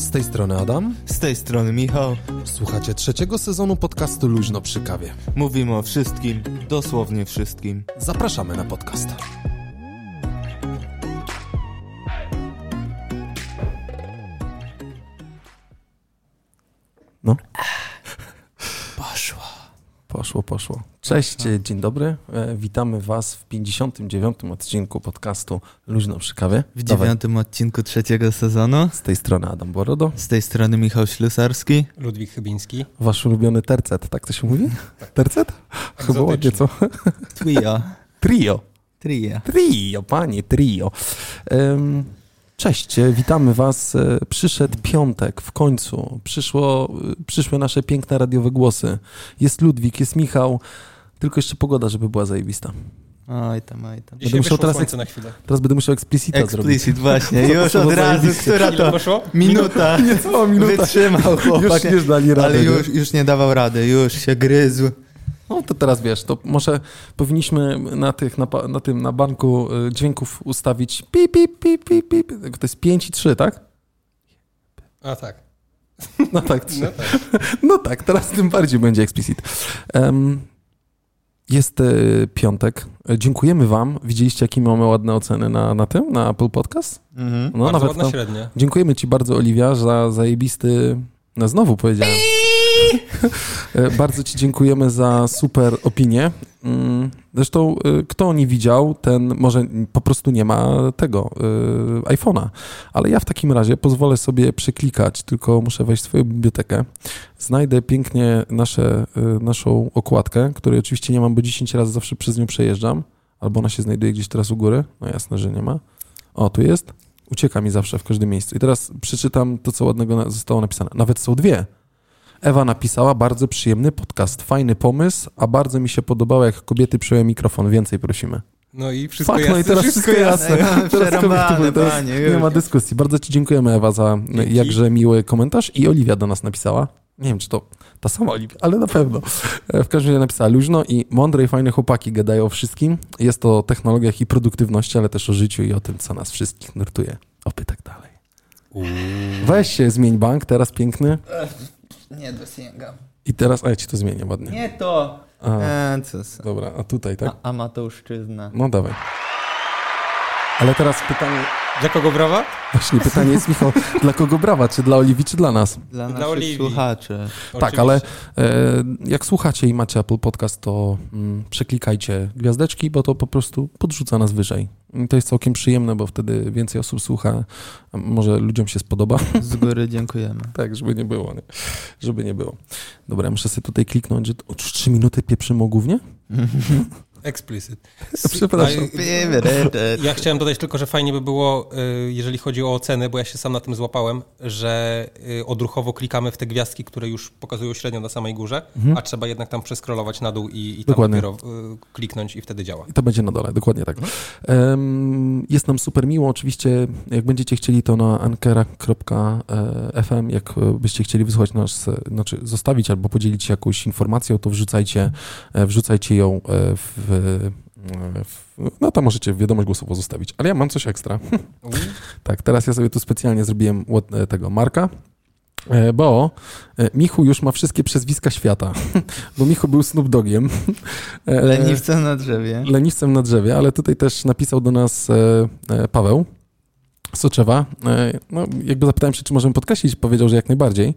Z tej strony Adam. Z tej strony Michał. Słuchacie trzeciego sezonu podcastu Luźno przy kawie. Mówimy o wszystkim, dosłownie wszystkim. Zapraszamy na podcast. Poszło, poszło. Cześć, dzień dobry. E, Witamy Was w 59. odcinku podcastu Luźno przy kawie. W Dawaj. dziewiątym odcinku trzeciego sezonu. Z tej strony Adam Borodo. Z tej strony Michał Ślusarski. Ludwik Chybiński. Wasz ulubiony tercet, tak to się mówi? Tercet? Chyba ładnie, co? Trio. Trio. Trio. Trio, panie, trio. Em, Cześć, e, witamy Was. E, Przyszedł piątek, w końcu. Przyszło, e, przyszły nasze piękne radiowe głosy. Jest Ludwik, jest Michał. Tylko jeszcze pogoda, żeby była zajebista. Oj tam, oj tam. Dzisiaj musiał teraz na chwilę. Teraz będę musiał explicita zrobić. Explicit, właśnie. Już od razu, która to poszło? minuta. Niecała minuta. Wytrzymał chłopak. Już nie dali rady. Ale nie? już, już nie dawał rady, już się gryzł. No to teraz wiesz, to może powinniśmy na, tych, na, na tym, na banku y, dźwięków ustawić pip, pip, pip, pip, pip. To jest 5 i 3, tak? A tak. No tak, 3. No tak. No tak, teraz tym bardziej będzie explicit. Em, jest e, piątek. Dziękujemy wam. Widzieliście, jakie mamy ładne oceny na, na tym, na Apple Podcast? Mhm. No, Bardzo nawet ładna tam. średnia. Dziękujemy ci bardzo, Oliwia, za zajebisty... No znowu powiedziałem. E, Bardzo ci dziękujemy za super opinię. Mm, Zresztą, e, kto nie widział, ten może po prostu nie ma tego e, iPhone'a. Ale ja w takim razie pozwolę sobie przeklikać, tylko muszę wejść w swoją bibliotekę. Znajdę pięknie nasze, naszą okładkę, której oczywiście nie mam, bo 10 razy zawsze przez nią przejeżdżam. Albo ona się znajduje gdzieś teraz u góry. No jasne, że nie ma. O, tu jest. Ucieka mi zawsze w każdym miejscu. I teraz przeczytam to, co ładnego zostało napisane. Nawet są dwie. Ewa napisała, bardzo przyjemny podcast, fajny pomysł, a bardzo mi się podobało, jak kobiety przyjęły mikrofon. Więcej prosimy. No i wszystko Fuck, jasne. no i teraz wszystko jasne. jasne. Teraz kobiety, teraz panie, nie ma dyskusji. Bardzo ci dziękujemy, Ewa, za Dzięki. jakże miły komentarz. I Oliwia do nas napisała. Nie wiem, czy to ta sama Oliwia, ale na pewno. E, W każdym razie napisała luźno i mądre i fajne chłopaki gadają o wszystkim. Jest to o technologiach i produktywności, ale też o życiu i o tym, co nas wszystkich nurtuje. Oby tak dalej. Uuu. Weź się, zmień bank, teraz piękny. Nie dosięgam. I teraz, a ja ci to zmienię ładnie. Nie to. A, E, dobra, a tutaj, tak? A, Amateuszczyzna. No dawaj. Ale teraz pytanie, Dla kogo brawa? właśnie pytanie jest, Michał, dla kogo brawa? Czy dla Oliwii, czy dla nas? Dla Dla naszych Oliwii. słuchaczy. Tak, ale e, jak słuchacie i macie Apple Podcast, to mm, przeklikajcie gwiazdeczki, bo to po prostu podrzuca nas wyżej. I to jest całkiem przyjemne, bo wtedy więcej osób słucha. Może ludziom się spodoba. Z góry dziękujemy. tak, żeby nie było, nie? Żeby nie było. Dobra, ja muszę sobie tutaj kliknąć, że o, już trzy minuty pieprzymy o gównie? Explicit. Przepraszam. A, Ja chciałem dodać tylko, że fajnie by było, y, jeżeli chodzi o oceny, bo ja się sam na tym złapałem, że y, odruchowo klikamy w te gwiazdki, które już pokazują średnią na samej górze, a trzeba jednak tam przeskrolować na dół i, i tam Dokładnie. dopiero y, kliknąć i wtedy działa. I to będzie na dole, dokładnie tak. Em, jest nam super miło. Oczywiście, jak będziecie chcieli, to na ankera.fm, jak e, byście chcieli wysłać nas, e, znaczy zostawić albo podzielić się jakąś informacją, to wrzucajcie, e, wrzucajcie ją e, w, w. No tam możecie wiadomość głosowo zostawić. Ale ja mam coś ekstra. Tak, teraz ja sobie tu specjalnie zrobiłem e, tego Marka. e, Bo e, Michu już ma wszystkie przezwiska świata, bo Michu był Snoop Dogiem. E, Leniwce na drzewie. leniwcem na drzewie, ale tutaj też napisał do nas Paweł Soczewa. E, no, jakby zapytałem się, czy możemy podkreślić, powiedział, że jak najbardziej.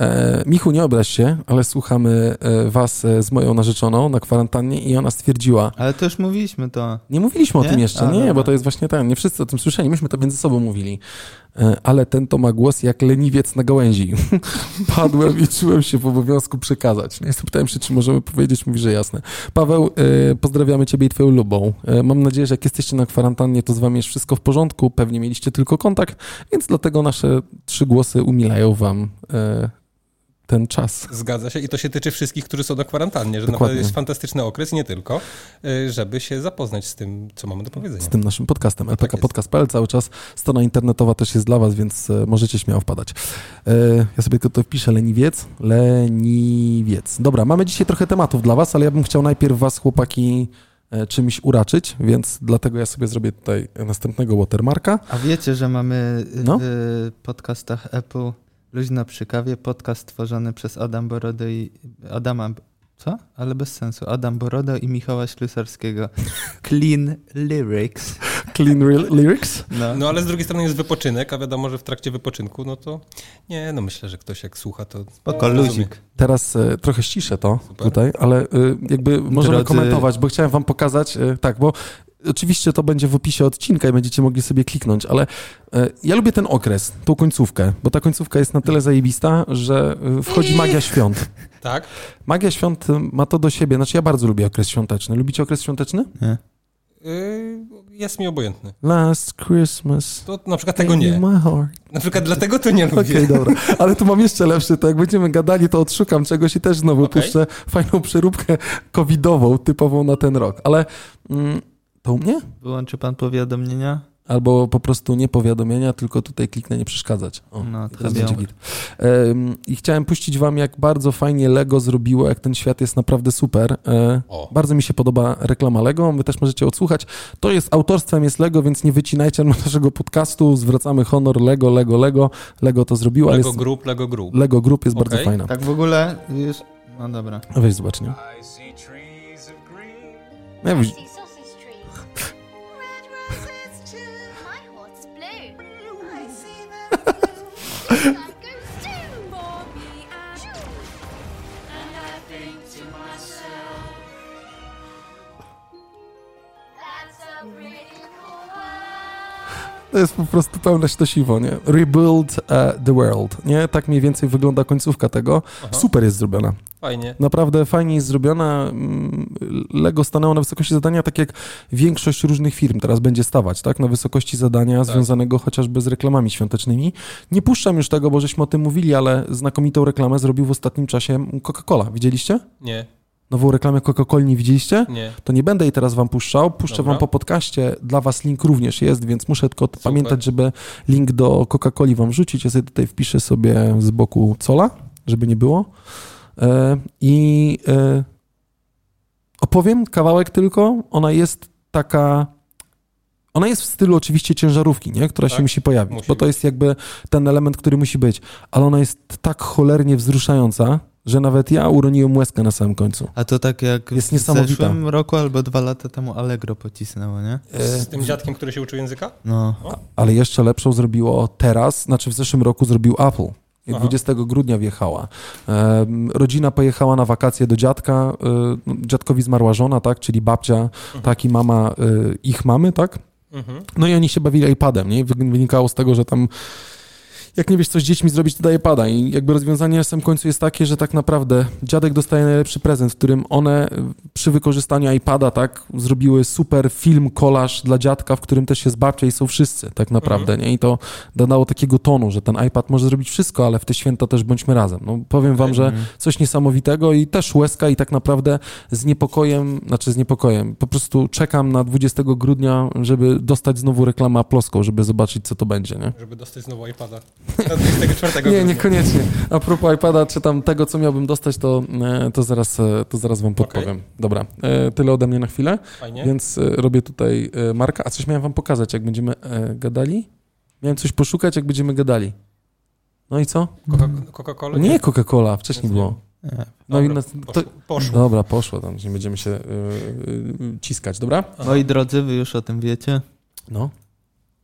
E, Michu, nie obraź się, ale słuchamy e, was z moją narzeczoną na kwarantannie i ona stwierdziła, Ale to już mówiliśmy to. nie mówiliśmy o Nie? tym jeszcze, A, nie, dobra. bo to jest właśnie ten, nie wszyscy o tym słyszeli, myśmy to między sobą mówili. E, Ale ten to ma głos jak leniwiec na gałęzi. Padłem i czułem się w obowiązku przekazać. Nie zapytałem się, czy możemy powiedzieć, mówi, że jasne. Paweł, e, pozdrawiamy ciebie i twoją lubą. E, Mam nadzieję, że jak jesteście na kwarantannie, to z wami jest wszystko w porządku, pewnie mieliście tylko kontakt, więc dlatego nasze trzy głosy umilają wam ten czas. Zgadza się i to się tyczy wszystkich, którzy są na kwarantannie, że Dokładnie. naprawdę jest fantastyczny okres nie tylko, y, żeby się zapoznać z tym, co mamy do powiedzenia. z tym naszym podcastem. No tak jest. lpkpodcast.pl cały czas. Strona internetowa też jest dla was, więc e, możecie śmiało wpadać. E, Ja sobie tylko to wpiszę, leniwiec. Leniwiec. Dobra, mamy dzisiaj trochę tematów dla was, ale ja bym chciał najpierw was, chłopaki, czymś uraczyć, więc dlatego ja sobie zrobię tutaj następnego watermarka. A wiecie, że mamy No. w podcastach Apple Luźno przy kawie, podcast tworzony przez Adam Borodo i Adama... Co? Ale bez sensu. Adam Borodo i Michała Ślusarskiego. Clean Lyrics. Clean Real Lyrics. No. No ale z drugiej strony jest wypoczynek, a wiadomo, że w trakcie wypoczynku, no to nie, no myślę, że ktoś jak słucha, to Spoko, luzik. Teraz e, trochę ściszę to Super. tutaj, ale e, jakby możemy Drodzy- komentować, bo chciałem wam pokazać, e, tak, bo oczywiście to będzie w opisie odcinka i będziecie mogli sobie kliknąć, ale e, ja lubię ten okres, tą końcówkę, bo ta końcówka jest na tyle zajebista, że e, wchodzi magia świąt. Tak? Magia świąt e, ma to do siebie, znaczy ja bardzo lubię okres świąteczny. Lubicie okres świąteczny? Nie. Yy, jest mi obojętny. Last Christmas. To na przykład tego nie. My heart. Na przykład dlatego to nie lubię. Okej, dobra. Ale tu mam jeszcze lepszy, to jak będziemy gadali, to odszukam czegoś i też znowu Okej. puszczę fajną przeróbkę covidową, typową na ten rok. Ale mm, to u mnie? Wyłączy pan powiadomienia? Albo po prostu nie powiadomienia, tylko tutaj kliknę nie przeszkadzać. O, No, teraz to będzie git. Em, I chciałem puścić wam, jak bardzo fajnie Lego zrobiło, jak ten świat jest naprawdę super. E, bardzo mi się podoba reklama Lego, wy też możecie odsłuchać. To jest autorstwem jest Lego, więc nie wycinajcie naszego podcastu. Zwracamy honor Lego, Lego, Lego. Lego to zrobiło, ale Lego jest, Group, Lego Group. Lego Group jest bardzo Okej. fajna. Tak w ogóle, już... No dobra. Weź zobacz, nie? I see trees of green. Ja to jest po prostu pełne sztosiwo, nie? Rebuild e, the world, nie? Tak mniej więcej wygląda końcówka tego. Aha. Super jest zrobiona. Fajnie. Naprawdę fajnie jest zrobiona. Mm, Lego stanęło na wysokości zadania, tak jak większość różnych firm teraz będzie stawać, tak? Na wysokości zadania związanego chociażby z reklamami świątecznymi. Nie puszczam już tego, bo żeśmy o tym mówili, ale znakomitą reklamę zrobił w ostatnim czasie Coca-Cola. Widzieliście? Nie, Nową reklamę Coca-Coli nie widzieliście? nie. To nie będę jej teraz wam puszczał. Puszczę Dobra. wam po podcaście. Dla was link również jest, więc muszę tylko Super. pamiętać, żeby link do Coca-Coli wam wrzucić. Ja sobie tutaj wpiszę sobie z boku cola, żeby nie było. E, I e, opowiem kawałek tylko. Ona jest taka... Ona jest w stylu oczywiście ciężarówki, nie? która się Tak, musi pojawić, musi bo to być. jest jakby ten element, który musi być. Ale ona jest tak cholernie wzruszająca, że nawet ja uroniłem łezkę na samym końcu. A to tak jak Jest w zeszłym roku albo dwa lata temu Allegro pocisnęło, nie? E, Z tym dziadkiem, który się uczył języka? No. ale jeszcze lepszą zrobiło teraz, znaczy w zeszłym roku zrobił Apple. Aha. 20 grudnia wjechała. Rodzina pojechała na wakacje do dziadka. y, dziadkowi zmarła żona, tak, czyli babcia, tak i mama y, ich mamy, tak. Mhm. No i oni się bawili iPadem, nie? Wy- Wynikało z tego, że tam jak nie wiesz, co z dziećmi zrobić, to daje pada. I jakby rozwiązanie na samym końcu jest takie, że tak naprawdę dziadek dostaje najlepszy prezent, w którym one przy wykorzystaniu iPada, tak, zrobiły super film, kolaż dla dziadka, w którym też jest babcia i są wszyscy, tak naprawdę, nie? I to dodało takiego tonu, że ten iPad może zrobić wszystko, ale w te święta też bądźmy razem. No, powiem wam, że coś niesamowitego i też łezka i tak naprawdę z niepokojem, znaczy z niepokojem, po prostu czekam na 20 grudnia, żeby dostać znowu reklamę Aploską, żeby zobaczyć, co to będzie, nie? Żeby dostać znowu iPada. Na 24 Nie, niekoniecznie. A propos iPada, czy tam tego, co miałbym dostać, to, e, to, zaraz, e, to zaraz wam podpowiem. Dobra, e, tyle ode mnie na chwilę, Fajnie. więc robię tutaj marka. A coś miałem wam pokazać, jak będziemy gadali? Miałem coś poszukać, jak będziemy gadali. No i co? Coca- Coca-Cola? Nie Coca-Cola, wcześniej było. Nie. No i Dobra, na, to, poszło. Dobra, poszło tam, nie będziemy się y, y, ciskać, dobra? Moi drodzy, wy już o tym wiecie, No.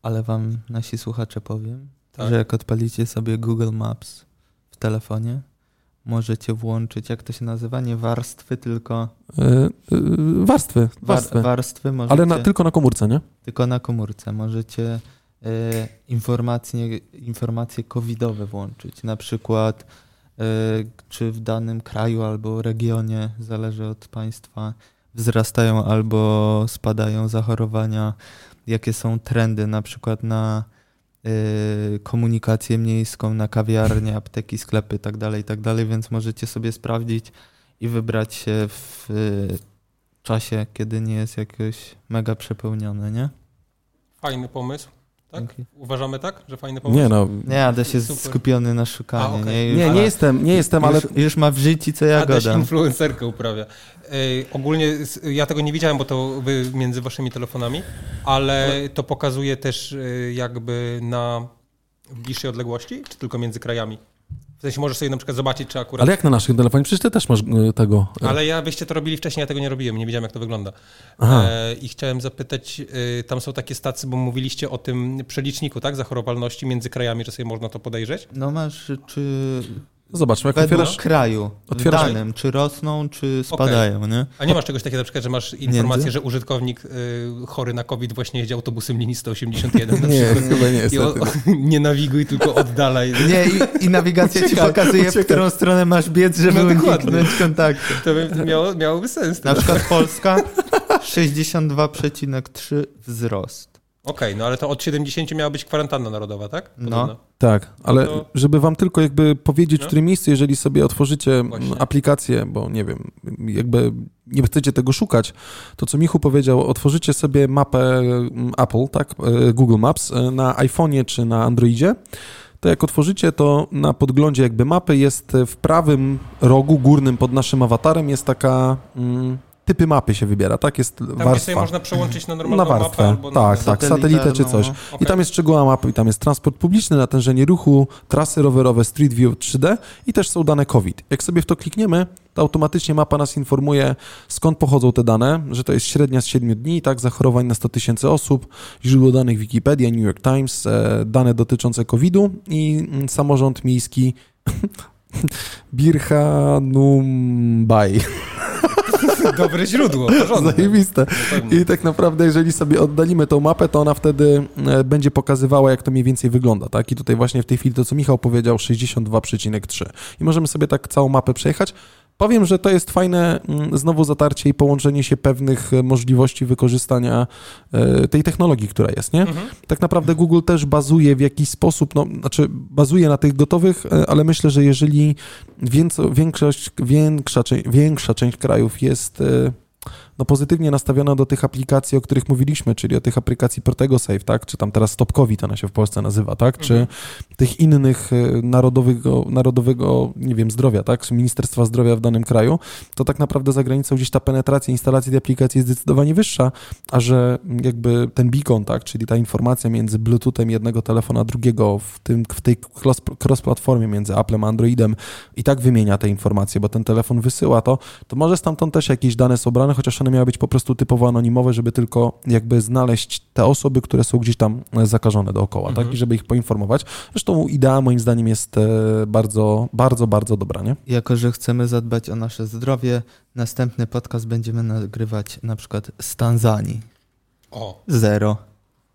ale wam nasi słuchacze powiem, Tak. że jak odpalicie sobie Google Maps w telefonie, możecie włączyć, jak to się nazywa, nie warstwy, tylko Y, y, warstwy, war, warstwy. warstwy, możecie, Ale na, tylko na komórce, nie? tylko na komórce. Możecie e, informacje, informacje covidowe włączyć, na przykład czy w danym kraju albo regionie, zależy od państwa, wzrastają albo spadają zachorowania, jakie są trendy na przykład na komunikację miejską, na kawiarnie, apteki, sklepy itd., itd., więc możecie sobie sprawdzić i wybrać się w e, czasie, kiedy nie jest jakoś mega przepełnione, nie? Fajny pomysł. Tak? Uważamy tak, że fajny pomysł? Nie no, Nie, Adaś jest Super. skupiony na szukaniu. A, okej. nie? Już, nie, nie Ale- jestem, nie jestem, ale... już, już ma w życiu, co ja Adaś gadam. influencerkę uprawia. Ej, ogólnie ja tego nie widziałem, bo to wy między waszymi telefonami, ale to pokazuje też y, jakby na bliższej odległości, czy tylko między krajami? W sensie możesz sobie na przykład zobaczyć, czy akurat... Ale jak na naszym telefonie? Przecież ty też masz y, tego... y, Ale ja byście to robili wcześniej, ja tego nie robiłem, nie wiedziałem jak to wygląda. Aha. E, I chciałem zapytać, y, tam są takie stacje, bo mówiliście o tym przeliczniku, tak? Zachorowalności między krajami, że sobie można to podejrzeć. No masz, czy Zobaczmy, jak otwierasz... kraju, otwierasz- danym, czy rosną, czy spadają, nie? A nie masz czegoś takiego na przykład, że masz informację, Między? że użytkownik y, chory na COVID właśnie jedzie autobusem linii 181 na Nie, przykład. chyba nie jest. I o, nie nawiguj, tylko oddalaj. Nie, i, i nawigacja ci Uciekaj, pokazuje, w uciekaj. którą stronę masz biec, żeby No uniknąć kontaktu. To by miało, miałoby sens. Na przykład Polska 62,3 wzrost. Okej, no ale to od 70 miała być kwarantanna narodowa, tak? No. Tak, ale to- żeby wam tylko jakby powiedzieć, w No. którym miejscu, jeżeli sobie otworzycie Właśnie. aplikację, bo nie wiem, jakby nie chcecie tego szukać, to co Michu powiedział, otworzycie sobie mapę Apple, tak, e, Google Maps e, na iPhone'ie czy na Androidzie, to jak otworzycie, to na podglądzie jakby mapy jest e, w prawym rogu górnym pod naszym awatarem jest taka... Mm, typy mapy się wybiera, tak? Jest Tam warstwa. sobie można przełączyć na na normalną mapę warstwę, albo na... tak, tak, satelitę czy coś. Satelitarną. I tam jest szczegółowa mapa, i tam jest transport publiczny, natężenie ruchu, trasy rowerowe, Street View 3D i też są dane COVID. Jak sobie w to klikniemy, to automatycznie mapa nas informuje, skąd pochodzą te dane, że to jest średnia z 7 dni, tak, zachorowań na 100 tysięcy osób, źródło danych Wikipedia, New York Times, e, dane dotyczące COVID-u i mm, samorząd miejski Birhanumbai. Dobre źródło, porządne. Zajebiste. Pewnie. I tak naprawdę, jeżeli sobie oddalimy tą mapę, to ona wtedy e, będzie pokazywała, jak to mniej więcej wygląda, tak? I tutaj właśnie w tej chwili to, co Michał powiedział, 62,3. I możemy sobie tak całą mapę przejechać. Powiem, że to jest fajne mm, znowu zatarcie i połączenie się pewnych e, możliwości wykorzystania e, tej technologii, która jest, nie? Mhm. Tak naprawdę Google też bazuje w jakiś sposób, no, znaczy bazuje na tych gotowych, e, ale myślę, że jeżeli większość, większa, większa część krajów jest no, pozytywnie nastawiona do tych aplikacji, o których mówiliśmy, czyli o tych aplikacji Protego Safe, tak? Czy tam teraz Stop COVID ona się w Polsce nazywa, tak? Czy Mhm. tych innych e, narodowego, narodowego, nie wiem, zdrowia, tak? Czy Ministerstwa Zdrowia w danym kraju, to tak naprawdę za granicą gdzieś ta penetracja instalacji tej aplikacji jest zdecydowanie wyższa, a że jakby ten beacon, tak? Czyli ta informacja między Bluetoothem jednego telefonu a drugiego w, tym, w tej cross- cross-platformie między Applem a Androidem i tak wymienia te informacje, bo ten telefon wysyła to, to może stamtąd też jakieś dane są brane, chociaż one miały być po prostu typowo anonimowe, żeby tylko jakby znaleźć te osoby, które są gdzieś tam e, zakażone dookoła, Mhm. tak? I żeby ich poinformować. Zresztą idea moim zdaniem jest e, bardzo, bardzo, bardzo dobra, nie? Jako, że chcemy zadbać o nasze zdrowie, następny podcast będziemy nagrywać na przykład z Tanzanii. O, Zero.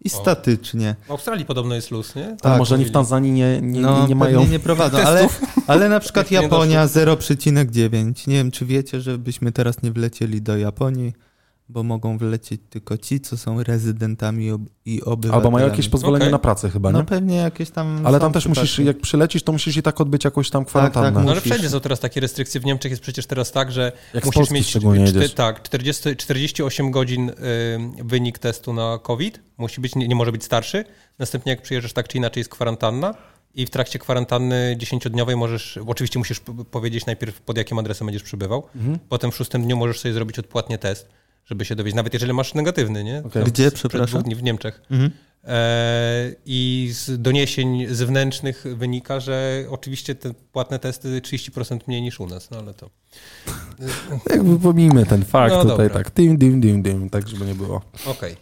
I O. statycznie. w Australii podobno jest luz, nie? Tak, może oni w. Tanzanii nie, nie, no, nie, nie mają... nie prowadzą, ale, ale na przykład Japonia 0,9. Nie wiem, czy wiecie, że byśmy teraz nie wlecieli do Japonii, bo mogą wlecieć tylko ci, co są rezydentami ob- i obywatelami. Albo mają jakieś pozwolenie Okej. na pracę chyba, nie? No pewnie jakieś tam Ale tam też musisz, przypadki. jak przylecisz, to musisz i tak odbyć jakąś tam kwarantannę. tak, No ale Musisz. wszędzie są teraz takie restrykcje. W Niemczech jest przecież teraz tak, że Jak musisz mieć szczególnie czty- tak, 40, 48 godzin y, wynik testu na COVID. Musi być, nie, nie może być starszy. Następnie jak przyjeżdżasz tak czy inaczej jest kwarantanna. I w trakcie kwarantanny 10-dniowej możesz, oczywiście musisz p- powiedzieć najpierw pod jakim adresem będziesz przybywał. Mhm. Potem w szóstym dniu możesz sobie zrobić odpłatnie test, żeby się dowiedzieć, nawet jeżeli masz negatywny, nie? Okej. Gdzie, przepraszam? dni w Niemczech. Mhm. E, I z doniesień zewnętrznych wynika, że oczywiście te płatne testy 30% mniej niż u nas, no ale to. Jakby pomijmy ten fakt No tutaj, dobra. tak, dim, dim, dim, dim, tak, żeby nie było. Okej.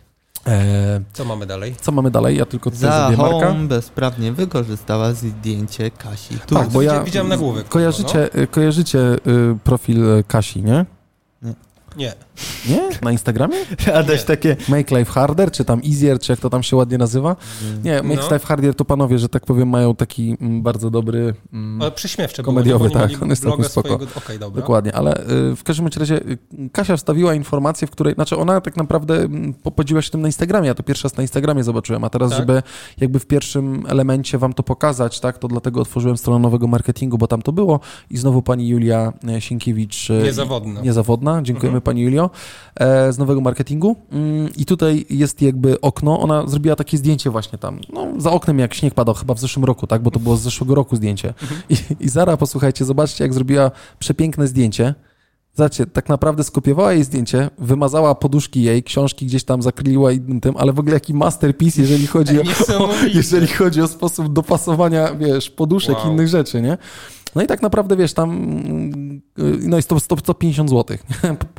Eee, Co mamy dalej? co mamy dalej? Ja tylko tutaj Za zrobię marka. Home bezprawnie wykorzystała zdjęcie Kasi. Tu. Tak, bo ja Widziałem nagłówek. kojarzycie, kojarzycie y, profil Kasi, nie? Nie. Nie? Na Instagramie? Adaś Nie. takie... Make Life Harder, czy tam Easier, czy jak to tam się ładnie nazywa? Nie, Make No. Life Harder to panowie, że tak powiem, mają taki mm, bardzo dobry... mm, Ale prześmiewcze Komediowy, było, nie? Tak, on jest całkiem spoko. swojego- Okej, dobra. Dokładnie, ale y, w każdym razie y, Kasia wstawiła informację, w której, znaczy ona tak naprawdę mm, po- podzieliła się tym na Instagramie, ja to pierwszy raz na Instagramie zobaczyłem, a teraz, Tak? żeby jakby w pierwszym elemencie wam to pokazać, tak, to dlatego otworzyłem stronę nowego marketingu, bo tam to było i znowu pani Julia e, Sienkiewicz. e, Niezawodna. Niezawodna, dziękujemy Mhm. pani Julio. Nowego, e, z nowego marketingu. Mm, i tutaj jest jakby okno, ona zrobiła takie zdjęcie właśnie tam, no za oknem jak śnieg padał, chyba w zeszłym roku, tak, bo to było z zeszłego roku zdjęcie. I, i Zara, posłuchajcie, zobaczcie jak zrobiła przepiękne zdjęcie, Zobaczcie, tak naprawdę skopiowała jej zdjęcie, wymazała poduszki jej, książki gdzieś tam zakryliła innym tym, ale w ogóle jaki masterpiece, jeżeli chodzi o, jeżeli chodzi o sposób dopasowania, wiesz, poduszek i Wow. innych rzeczy, nie? No i tak naprawdę, wiesz, tam mm, no jest to 100, 150 zł.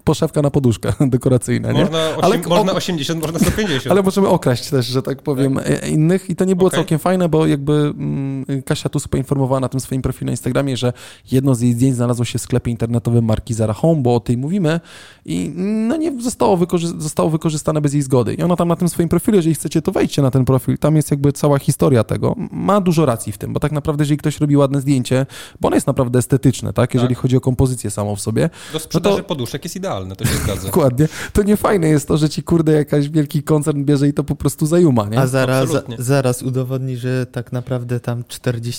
Poszewka na poduszkę dekoracyjna, nie? Można, Ale- można o- 80, można 150. Ale możemy okraść też, że tak powiem, e, innych i to nie było Okej. całkiem fajne, bo jakby mm, Kasia tu poinformowała na tym swoim profilu na Instagramie, że jedno z jej zdjęć znalazło się w sklepie internetowym marki Zara Home, bo o tej mówimy i no nie zostało, wykorzy- zostało wykorzystane bez jej zgody. I ona tam na tym swoim profilu, jeżeli chcecie, to wejdźcie na ten profil, tam jest jakby cała historia tego. Ma dużo racji w tym, bo tak naprawdę, jeżeli ktoś robi ładne zdjęcie, bo ono jest naprawdę estetyczne, tak, jeżeli Tak. chodzi o kompozycję samą w sobie, Do sprzedaży no to- poduszek jest idealne, to się zgadza. Dokładnie. To nie fajne jest to, że ci kurde jakaś wielki koncern bierze i to po prostu zajuma, nie? A zaraz, Absolutnie. zaraz udowodni, że tak naprawdę tam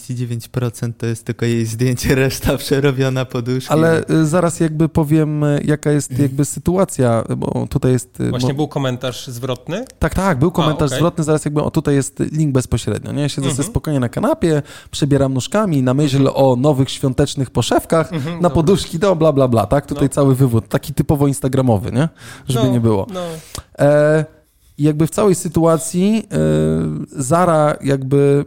49% to jest tylko jej zdjęcie, reszta przerobiona poduszki. Ale y, zaraz jakby powiem, y, jaka jest jakby sytuacja, bo tutaj jest... y, Właśnie bo, był komentarz zwrotny. tak, tak, był komentarz okej. zwrotny, zaraz jakby, o tutaj jest link bezpośrednio, nie? Ja siedzę Mhm. sobie spokojnie na kanapie, przebieram nóżkami na myśl o nowych świątecznych poszewkach, Mhm, na dobra. poduszki, do bla, bla, bla, tak? Tutaj No. cały wywód, taki typowo instagramowy, nie? Żeby no, nie było. No. E, i jakby w całej sytuacji e, Zara jakby,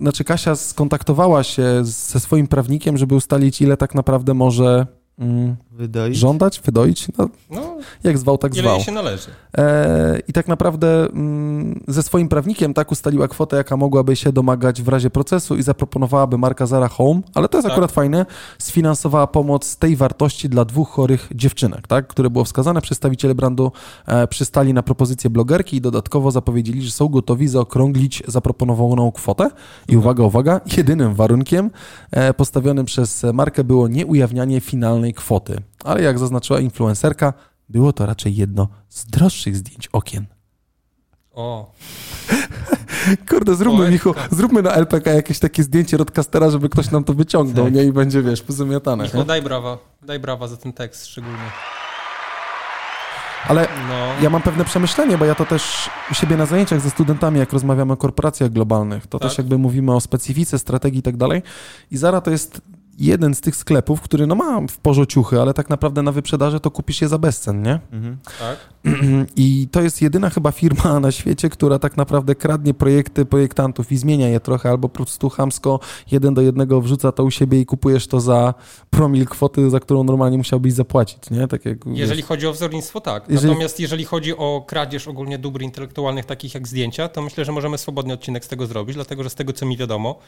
znaczy Kasia skontaktowała się ze swoim prawnikiem, żeby ustalić, ile tak naprawdę może mm, Wydoić. żądać, wydoić, no, no jak zwał, tak ile zwał. jej się należy. E, I tak naprawdę mm, ze swoim prawnikiem tak ustaliła kwotę, jaka mogłaby się domagać w razie procesu i zaproponowałaby marka Zara Home, ale to jest Tak. akurat fajne, sfinansowała pomoc z tej wartości dla dwóch chorych dziewczynek, tak, które było wskazane. Przedstawiciele brandu e, przystali na propozycję blogerki i dodatkowo zapowiedzieli, że są gotowi zaokrąglić zaproponowaną kwotę. I uwaga, uwaga, jedynym warunkiem e, postawionym przez markę było nieujawnianie finalnej kwoty. Ale jak zaznaczyła influencerka, było to raczej jedno z droższych zdjęć okien. O, Kurde, zróbmy. Michu, zróbmy na LPK jakieś takie zdjęcie rodcastera, żeby ktoś nam to wyciągnął, Tak. nie? I będzie, wiesz, pozamiatane. Michał, Nie? daj brawa. Daj brawa za ten tekst szczególnie. Ale No. ja mam pewne przemyślenie, bo ja to też u siebie na zajęciach ze studentami, jak rozmawiamy o korporacjach globalnych, to Tak. też jakby mówimy o specyfice, strategii i tak dalej. I Zara to jest jeden z tych sklepów, który no ma w porze ciuchy, ale tak naprawdę na wyprzedaży to kupisz je za bezcen, nie? Mhm. Tak? I to jest jedyna chyba firma na świecie, która tak naprawdę kradnie projekty projektantów i zmienia je trochę, albo po prostu chamsko jeden do jednego wrzuca to u siebie i kupujesz to za promil kwoty, za którą normalnie musiałbyś zapłacić, nie? Tak jak, Jeżeli wiesz, chodzi o wzornictwo, tak. Jeżeli- Natomiast jeżeli chodzi o kradzież ogólnie dóbr intelektualnych, takich jak zdjęcia, to myślę, że możemy swobodny odcinek z tego zrobić, dlatego że z tego, co mi wiadomo,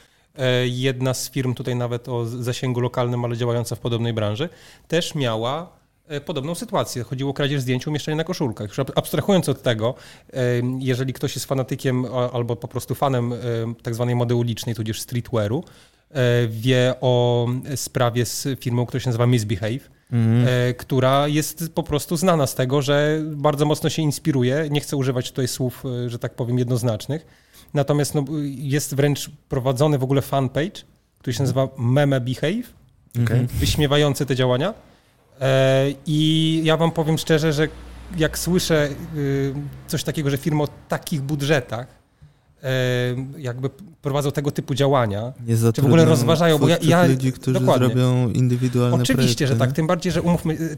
jedna z firm tutaj nawet o zasięgu lokalnym, ale działająca w podobnej branży, też miała e, podobną sytuację. Chodziło o kradzież zdjęć, umieszczenie na koszulkach. Już ab- abstrahując od tego, e, jeżeli ktoś jest fanatykiem albo po prostu fanem e, tak zwanej mody ulicznej, tudzież streetwearu, e, wie o sprawie z firmą, która się nazywa Misbehave, e, która jest po prostu znana z tego, że bardzo mocno się inspiruje. Nie chcę używać tutaj słów, e, że tak powiem, jednoznacznych. Natomiast no, jest wręcz prowadzony w ogóle fanpage, który się nazywa Meme Behave, Okej. wyśmiewający te działania. E, I ja wam powiem szczerze, że jak słyszę y, coś takiego, że firmy o takich budżetach e, jakby prowadzą tego typu działania, Nie Czy w ogóle rozważają, bo ja- ja- ludzi, którzy dokładnie. zrobią indywidualne Oczywiście, projekty, że tak. nie? Tym bardziej, że umówmy. y,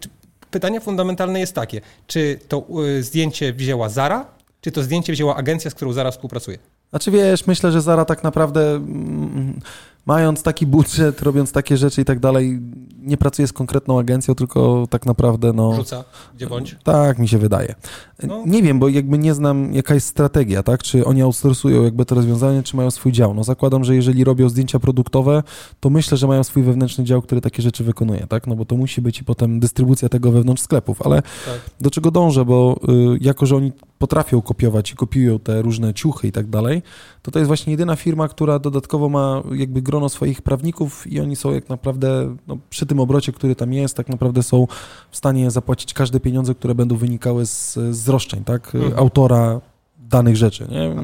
Pytanie fundamentalne jest takie: czy to y, zdjęcie wzięła Zara, czy to zdjęcie wzięła agencja, z którą Zara współpracuje? Znaczy wiesz, myślę, że Zara tak naprawdę mm, mając taki budżet, robiąc takie rzeczy i tak dalej, nie pracuje z konkretną agencją, tylko tak naprawdę no... Rzuca, gdzie bądź. Tak, mi się wydaje. No. Nie wiem, bo jakby nie znam jaka jest strategia, tak? Czy oni outsourcują jakby to rozwiązanie, czy mają swój dział. No zakładam, że jeżeli robią zdjęcia produktowe, to myślę, że mają swój wewnętrzny dział, który takie rzeczy wykonuje, tak? No bo to musi być i potem dystrybucja tego wewnątrz sklepów, ale Tak. do czego dążę, bo y, jako, że oni potrafią kopiować i kopiują te różne ciuchy i tak dalej, to to jest właśnie jedyna firma, która dodatkowo ma jakby grono swoich prawników i oni są jak naprawdę no, przy tym obrocie, który tam jest, tak naprawdę są w stanie zapłacić każde pieniądze, które będą wynikały z, z roszczeń, tak? Mhm. Autora danych rzeczy, nie?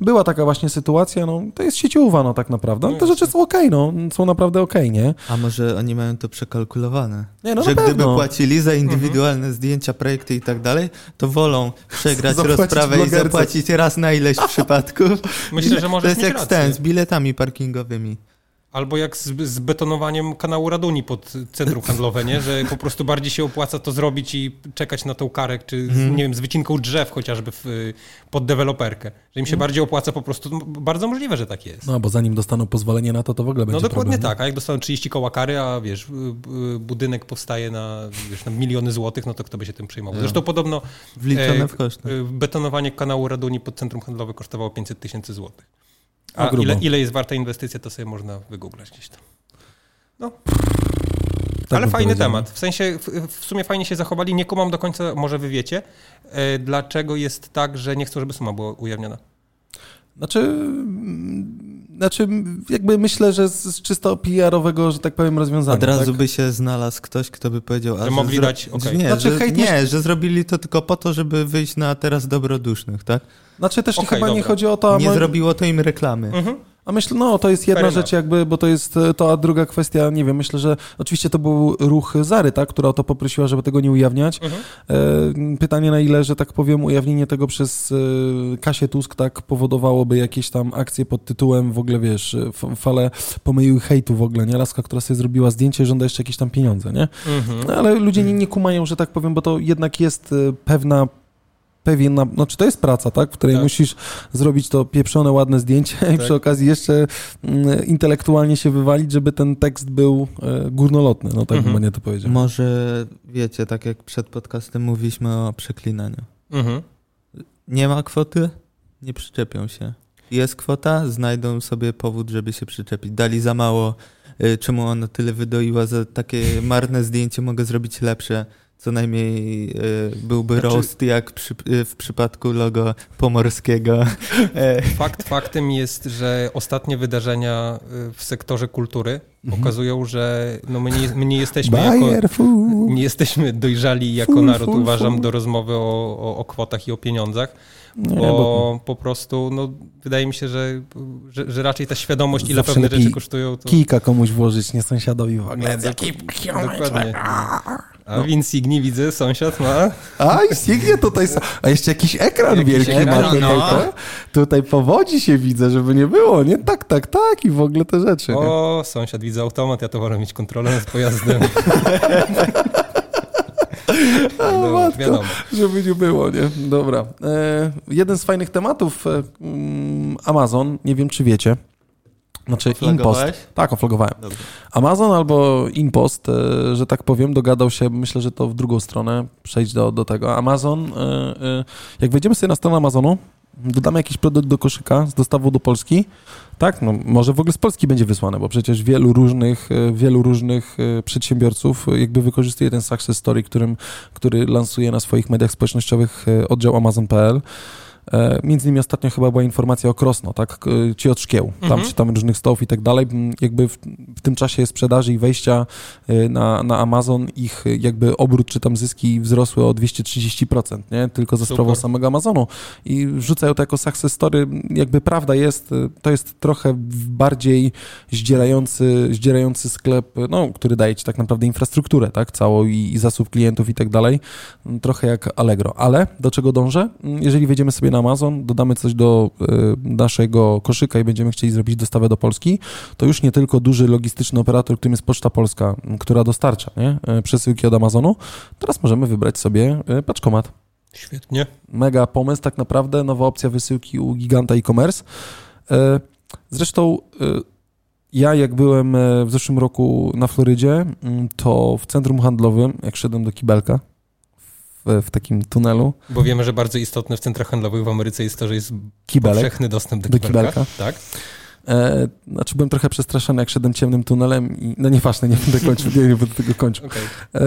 Była taka właśnie sytuacja, no to jest sieciowa, no tak naprawdę. No Te rzeczy są okej, no, są naprawdę okej, nie? A może oni mają to przekalkulowane? Nie, no że na gdyby pewno. płacili za indywidualne zdjęcia, projekty i tak dalej, to wolą przegrać Zapłacić rozprawę i blogerce. zapłacić raz na ileś przypadków. Myślę, że To możesz jest jak ten, z biletami parkingowymi. Albo jak z, z betonowaniem kanału Raduni pod centrum handlowe, nie? że po prostu bardziej się opłaca to zrobić i czekać na tą karę, czy z, Mhm. nie wiem, z wycinką drzew chociażby w, pod deweloperkę. Że im się bardziej opłaca po prostu, no, bardzo możliwe, że tak jest. No, bo zanim dostaną pozwolenie na to, to w ogóle No będzie dokładnie problem. tak, a jak dostaną 30 koła kary, a wiesz, y, y, budynek powstaje na, wiesz, na miliony złotych, no to kto by się tym przejmował? Zresztą podobno Wliczone e, w koszty. y, betonowanie kanału Raduni pod centrum handlowe kosztowało 500 tysięcy złotych. A ile, ile jest warta inwestycja, to sobie można wygooglać gdzieś tam. Tak Ale fajny powiedział. temat. W sensie, w, w sumie fajnie się zachowali. Nie kumam do końca, może wy wiecie, e, dlaczego jest tak, że nie chcą, żeby suma była ujawniona. Znaczy, mm, znaczy, jakby myślę, że z, z czysto PR-owego, że tak powiem, rozwiązania. Od razu tak? by się znalazł ktoś, kto by powiedział, a Że mogli zro- dać, okej. Nie, Znaczy, że, nie że zrobili to tylko po to, żeby wyjść na teraz dobrodusznych, tak? Znaczy też Okej, chyba nie dobra. chodzi o to, a, Nie zrobiło to im reklamy. Mhm. a myślę, no to jest jedna Fair rzecz jakby, bo to jest e, to, a druga kwestia, nie wiem, myślę, że oczywiście to był ruch Zary, tak, która o to poprosiła, żeby tego nie ujawniać. Mhm. E, pytanie na ile, że tak powiem, ujawnienie tego przez e, Kasię Tusk tak powodowałoby jakieś tam akcje pod tytułem w ogóle, wiesz, f- fale pomyliły hejtu w ogóle, nie? Laska, która sobie zrobiła zdjęcie, żąda jeszcze jakieś tam pieniądze, nie? Mhm. No, ale ludzie nie, nie kumają, że tak powiem, bo to jednak jest e, pewna pewien, na- znaczy to jest praca, tak, w której Tak. musisz zrobić to pieprzone, ładne zdjęcie i Tak. przy okazji jeszcze mm, intelektualnie się wywalić, żeby ten tekst był e, górnolotny, no tak Mhm. bym nie to powiedział. Może wiecie, tak jak przed podcastem mówiliśmy o przeklinaniu. Mhm. Nie ma kwoty? Nie przyczepią się. Jest kwota? Znajdą sobie powód, żeby się przyczepić. Dali za mało, y, czemu ona tyle wydoiła za takie marne zdjęcie, mogę zrobić lepsze. Co najmniej y, byłby Znaczy- roast jak przy, y, w przypadku logo pomorskiego. E, Fakt faktem jest, że ostatnie wydarzenia w sektorze kultury Mhm. pokazują, że no my, nie, my nie jesteśmy jako... Bayer food. Nie jesteśmy dojrzali jako naród, uważam, do rozmowy o, o, o kwotach i o pieniądzach, Nie, bo, bo po prostu no, wydaje mi się, że, że, że raczej ta świadomość, ile Zawsze pewne lepiej rzeczy kosztują, to kijka komuś włożyć, nie sąsiadowi w ogóle. dokładnie. A Insigni widzę, sąsiad ma. A, i Signie tutaj, a jeszcze jakiś ekran Jakiś wielki ekran, ma tutaj, no. to, tutaj powodzi się widzę, żeby nie było, nie? Tak, tak, tak i w ogóle te rzeczy. nie? O, sąsiad widzę automat, ja to wolę mieć kontrolę nad pojazdem. No, matko. wiadomo. Żeby nie było, nie? Dobra. E, jeden z fajnych tematów, e, mm, Amazon, nie wiem czy wiecie, znaczy. Oflagowałeś? Tak, oflagowałem. Dobrze. Amazon albo Inpost, e, że tak powiem, dogadał się, myślę, że to w drugą stronę, przejść do, do tego. Amazon, e, e, jak wejdziemy sobie na stronę Amazonu, dodamy jakiś produkt do koszyka z dostawą do Polski, tak, no może w ogóle z Polski będzie wysłane, bo przecież wielu różnych, e, wielu różnych e, przedsiębiorców e, jakby wykorzystuje ten success story, którym, który lansuje na swoich mediach społecznościowych oddział Amazon.pl. E, Między innymi ostatnio chyba była informacja o Krosno, tak? Ci od szkieł. Tam Mhm. czytamy różnych stołów i tak dalej. Jakby w, w tym czasie sprzedaży i wejścia e, na, na Amazon ich e, jakby obrót czy tam zyski wzrosły o 230%, nie? Tylko za sprawą samego Amazonu. I wrzucają to jako success story. Jakby prawda jest, to jest trochę bardziej zdzierający, zdzierający sklep, no, który daje ci tak naprawdę infrastrukturę, tak? Całą i, i zasób klientów i tak dalej. Trochę jak Allegro. Ale do czego dążę? Jeżeli wejdziemy sobie na Amazon, dodamy coś do e, naszego koszyka i będziemy chcieli zrobić dostawę do Polski, to już nie tylko duży logistyczny operator, którym jest Poczta Polska, która dostarcza nie? e, przesyłki od Amazonu, teraz możemy wybrać sobie e, paczkomat. Świetnie. Mega pomysł, tak naprawdę, nowa opcja wysyłki u giganta e-commerce. Zresztą ja jak byłem w zeszłym roku na Florydzie, to w centrum handlowym, jak szedłem do kibelka, w, takim tunelu, Bo wiemy, że bardzo istotne w centrach handlowych w Ameryce jest to, że jest kibelek, powszechny dostęp do Do kibelka. kibelka. Tak. E, znaczy byłem trochę przestraszony, jak szedłem ciemnym tunelem i no nieważne, nie będę kończył, nie, nie będę tego kończył. Okej. E,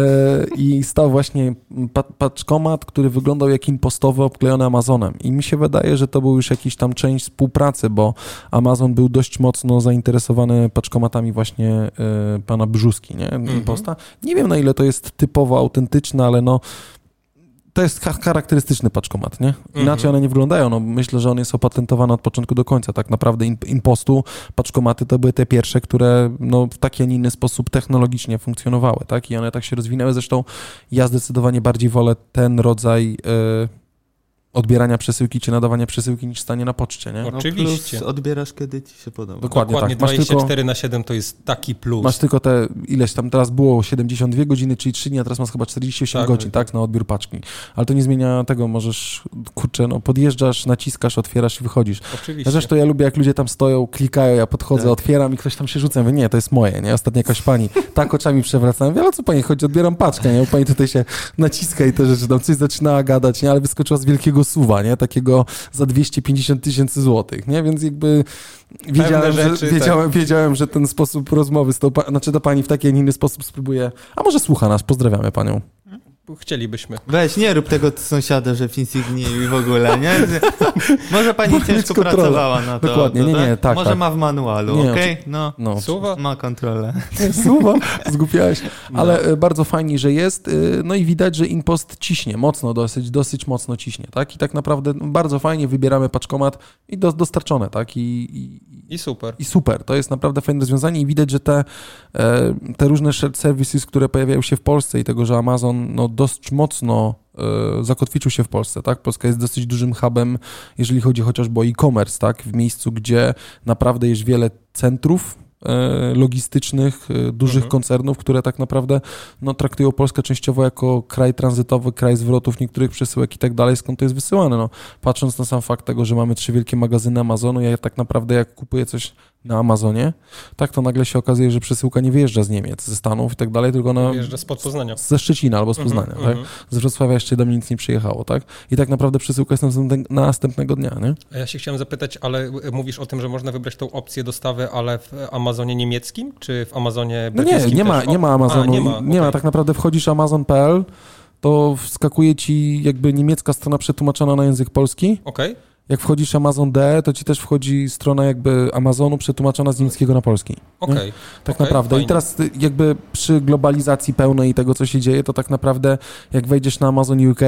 I stał właśnie pa, paczkomat, który wyglądał jak impostowy, obklejony Amazonem. I mi się wydaje, że to był już jakiś tam część współpracy, bo Amazon był dość mocno zainteresowany paczkomatami właśnie e, pana Brzuski, nie? Imposta. Nie wiem, na ile to jest typowo autentyczne, ale no to jest cha- charakterystyczny paczkomat, nie? Inaczej Mhm. one nie wyglądają. No, myślę, że on jest opatentowany od początku do końca. Tak naprawdę in- Impostu, paczkomaty to były te pierwsze, które no, w taki, a nie inny sposób technologicznie funkcjonowały, tak? I one tak się rozwinęły. Zresztą ja zdecydowanie bardziej wolę ten rodzaj e, odbierania przesyłki czy nadawania przesyłki niż stanie na poczcie, nie? No, No Oczywiście. plus odbierasz kiedy ci się podoba. Dokładnie, Dokładnie tak. Masz 24 tylko, na 7 to jest taki plus. masz tylko te, ileś tam teraz było 72 godziny, czyli 3 dni, a teraz masz chyba 48 Tak, godzin, tak. tak, na odbiór paczki. Ale to nie zmienia tego, możesz, kurczę, no podjeżdżasz, naciskasz, otwierasz i wychodzisz. Oczywiście. Zresztą ja lubię, jak ludzie tam stoją, klikają, ja podchodzę, Tak. otwieram i ktoś tam się rzuca. Mówię, nie, to jest moje, nie? Ostatnio jakaś pani tak oczami przewracała. Mówię, ale co pani chodzi, odbieram paczkę, nie? Bo pani tutaj się naciska i te rzeczy, tam coś zaczynała gadać, nie? Ale wyskoczyła z wielkiego suwa, nie? Takiego za 250 tysięcy złotych, nie? Więc jakby wiedziałem, rzeczy, że, wiedziałem, wiedziałem, że ten sposób rozmowy z tą, znaczy ta pani w taki, a inny sposób spróbuje, a może słucha nas, pozdrawiamy panią. Chcielibyśmy. Weź, nie rób tego sąsiada, że w Insigni i w ogóle, nie? Może pani ciężko kontrolę. pracowała na to. Dokładnie, to, nie, nie, tak, Może tak. ma w manualu, Nie, okej? No, No, Suwa? ma kontrolę. Słowa, zgubiałeś. Ale e, bardzo fajnie, że jest. e, No i widać, że Impost ciśnie mocno, dosyć, dosyć mocno ciśnie, tak? I tak naprawdę no, bardzo fajnie wybieramy paczkomat i do, dostarczone, tak? I, i, I super. i super. To jest naprawdę fajne rozwiązanie i widać, że te, e, te różne shared services, które pojawiają się w Polsce i tego, że Amazon no, dość mocno e, zakotwiczył się w Polsce, tak? Polska jest dosyć dużym hubem, jeżeli chodzi chociażby o e-commerce, tak? W miejscu, gdzie naprawdę jest wiele centrów logistycznych, e, dużych Mhm. koncernów, które tak naprawdę no, traktują Polskę częściowo jako kraj tranzytowy, kraj zwrotów niektórych przesyłek i tak dalej, skąd to jest wysyłane. No, patrząc na sam fakt tego, że mamy trzy wielkie magazyny Amazonu, ja tak naprawdę jak kupuję coś na Amazonie, tak to nagle się okazuje, że przesyłka nie wyjeżdża z Niemiec, ze Stanów i tak dalej, tylko ona Wjeżdża spod Poznania. ze Szczecina albo z Poznania, Mhm, tak? mhm. Z Wrocławia jeszcze do mnie nic nie przyjechało, tak? I tak naprawdę przesyłka jest następnego, następnego dnia, nie? A ja się chciałem zapytać, ale y, mówisz o tym, że można wybrać tą opcję dostawy, ale w Amazonie niemieckim, czy w Amazonie No nie, brytyjskim nie ma, nie ma A, Amazonu, nie ma, nie ma, okej. tak naprawdę wchodzisz amazon.pl, to wskakuje ci jakby niemiecka strona przetłumaczona na język polski. Okej, Jak wchodzisz Amazon.de, to ci też wchodzi strona jakby Amazonu przetłumaczona z niemieckiego na polski. okej. Tak Okej, naprawdę. I fajnie. teraz y, jakby przy globalizacji pełnej tego, co się dzieje, to tak naprawdę jak wejdziesz na Amazon UK,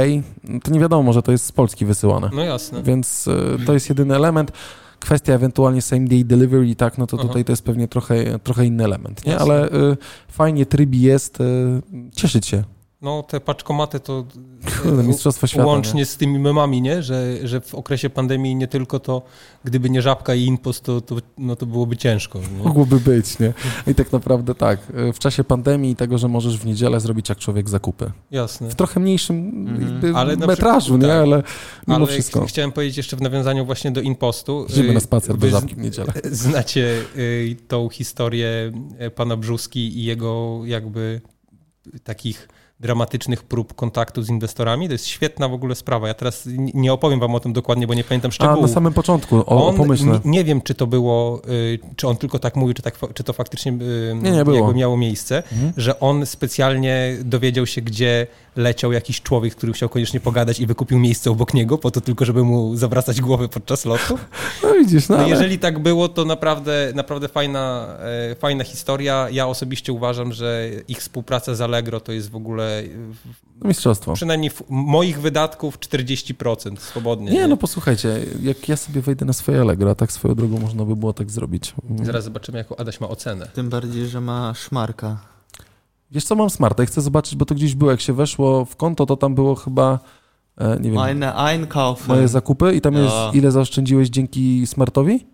to nie wiadomo, że to jest z Polski wysyłane. No jasne. Więc y, to jest jedyny element. Kwestia ewentualnie same day delivery, tak, no to Aha. tutaj to jest pewnie trochę, trochę inny element, nie? Jasne. Ale y, fajnie tryb jest, y, cieszyć się. No te paczkomaty to y, mistrzostwo świata. łącznie z tymi memami, nie? Że, że w okresie pandemii nie tylko to, gdyby nie Żabka i Inpost, to, to, no to byłoby ciężko. Nie? Nie? Mogłoby być, nie? I tak naprawdę tak. y, W czasie pandemii i tego, że możesz w niedzielę zrobić jak człowiek zakupy. Jasne. W trochę mniejszym jakby Ale metrażu, przykład- nie? tak. Ale mimo Ale wszystko. ch- chciałem powiedzieć jeszcze w nawiązaniu właśnie do Inpostu. Idziemy y, na spacer do żabki w niedzielę. Znacie y, tą historię y, pana Brzuski i jego jakby takich dramatycznych prób kontaktu z inwestorami. To jest świetna w ogóle sprawa. Ja teraz nie opowiem wam o tym dokładnie, bo nie pamiętam A, szczegółów. na samym początku, o, on, pomyśle. nie, wiem, czy to było, y, czy on tylko tak mówił, czy, tak, czy to faktycznie y, Nie, nie było. miało miejsce, Mhm. że on specjalnie dowiedział się, gdzie leciał jakiś człowiek, który chciał koniecznie pogadać i wykupił miejsce obok niego, po to tylko, żeby mu zawracać głowę podczas lotu. No widzisz, no, No ale... jeżeli tak było, to naprawdę, naprawdę fajna, e, fajna historia. Ja osobiście uważam, że ich współpraca z Allegro to jest w ogóle w- Mistrzostwo. przynajmniej moich wydatków 40% swobodnie. Nie, no posłuchajcie, jak ja sobie wejdę na swoje Allegro, a tak swoją drogą można by było tak zrobić. Zaraz zobaczymy, jaką Adaś ma ocenę. Tym bardziej, że ma szmarka. Wiesz co, mam smarta i chcę zobaczyć, bo to gdzieś było, jak się weszło w konto, to tam było chyba, e, nie wiem, Meine moje zakupy i tam jest, ile zaoszczędziłeś dzięki smartowi?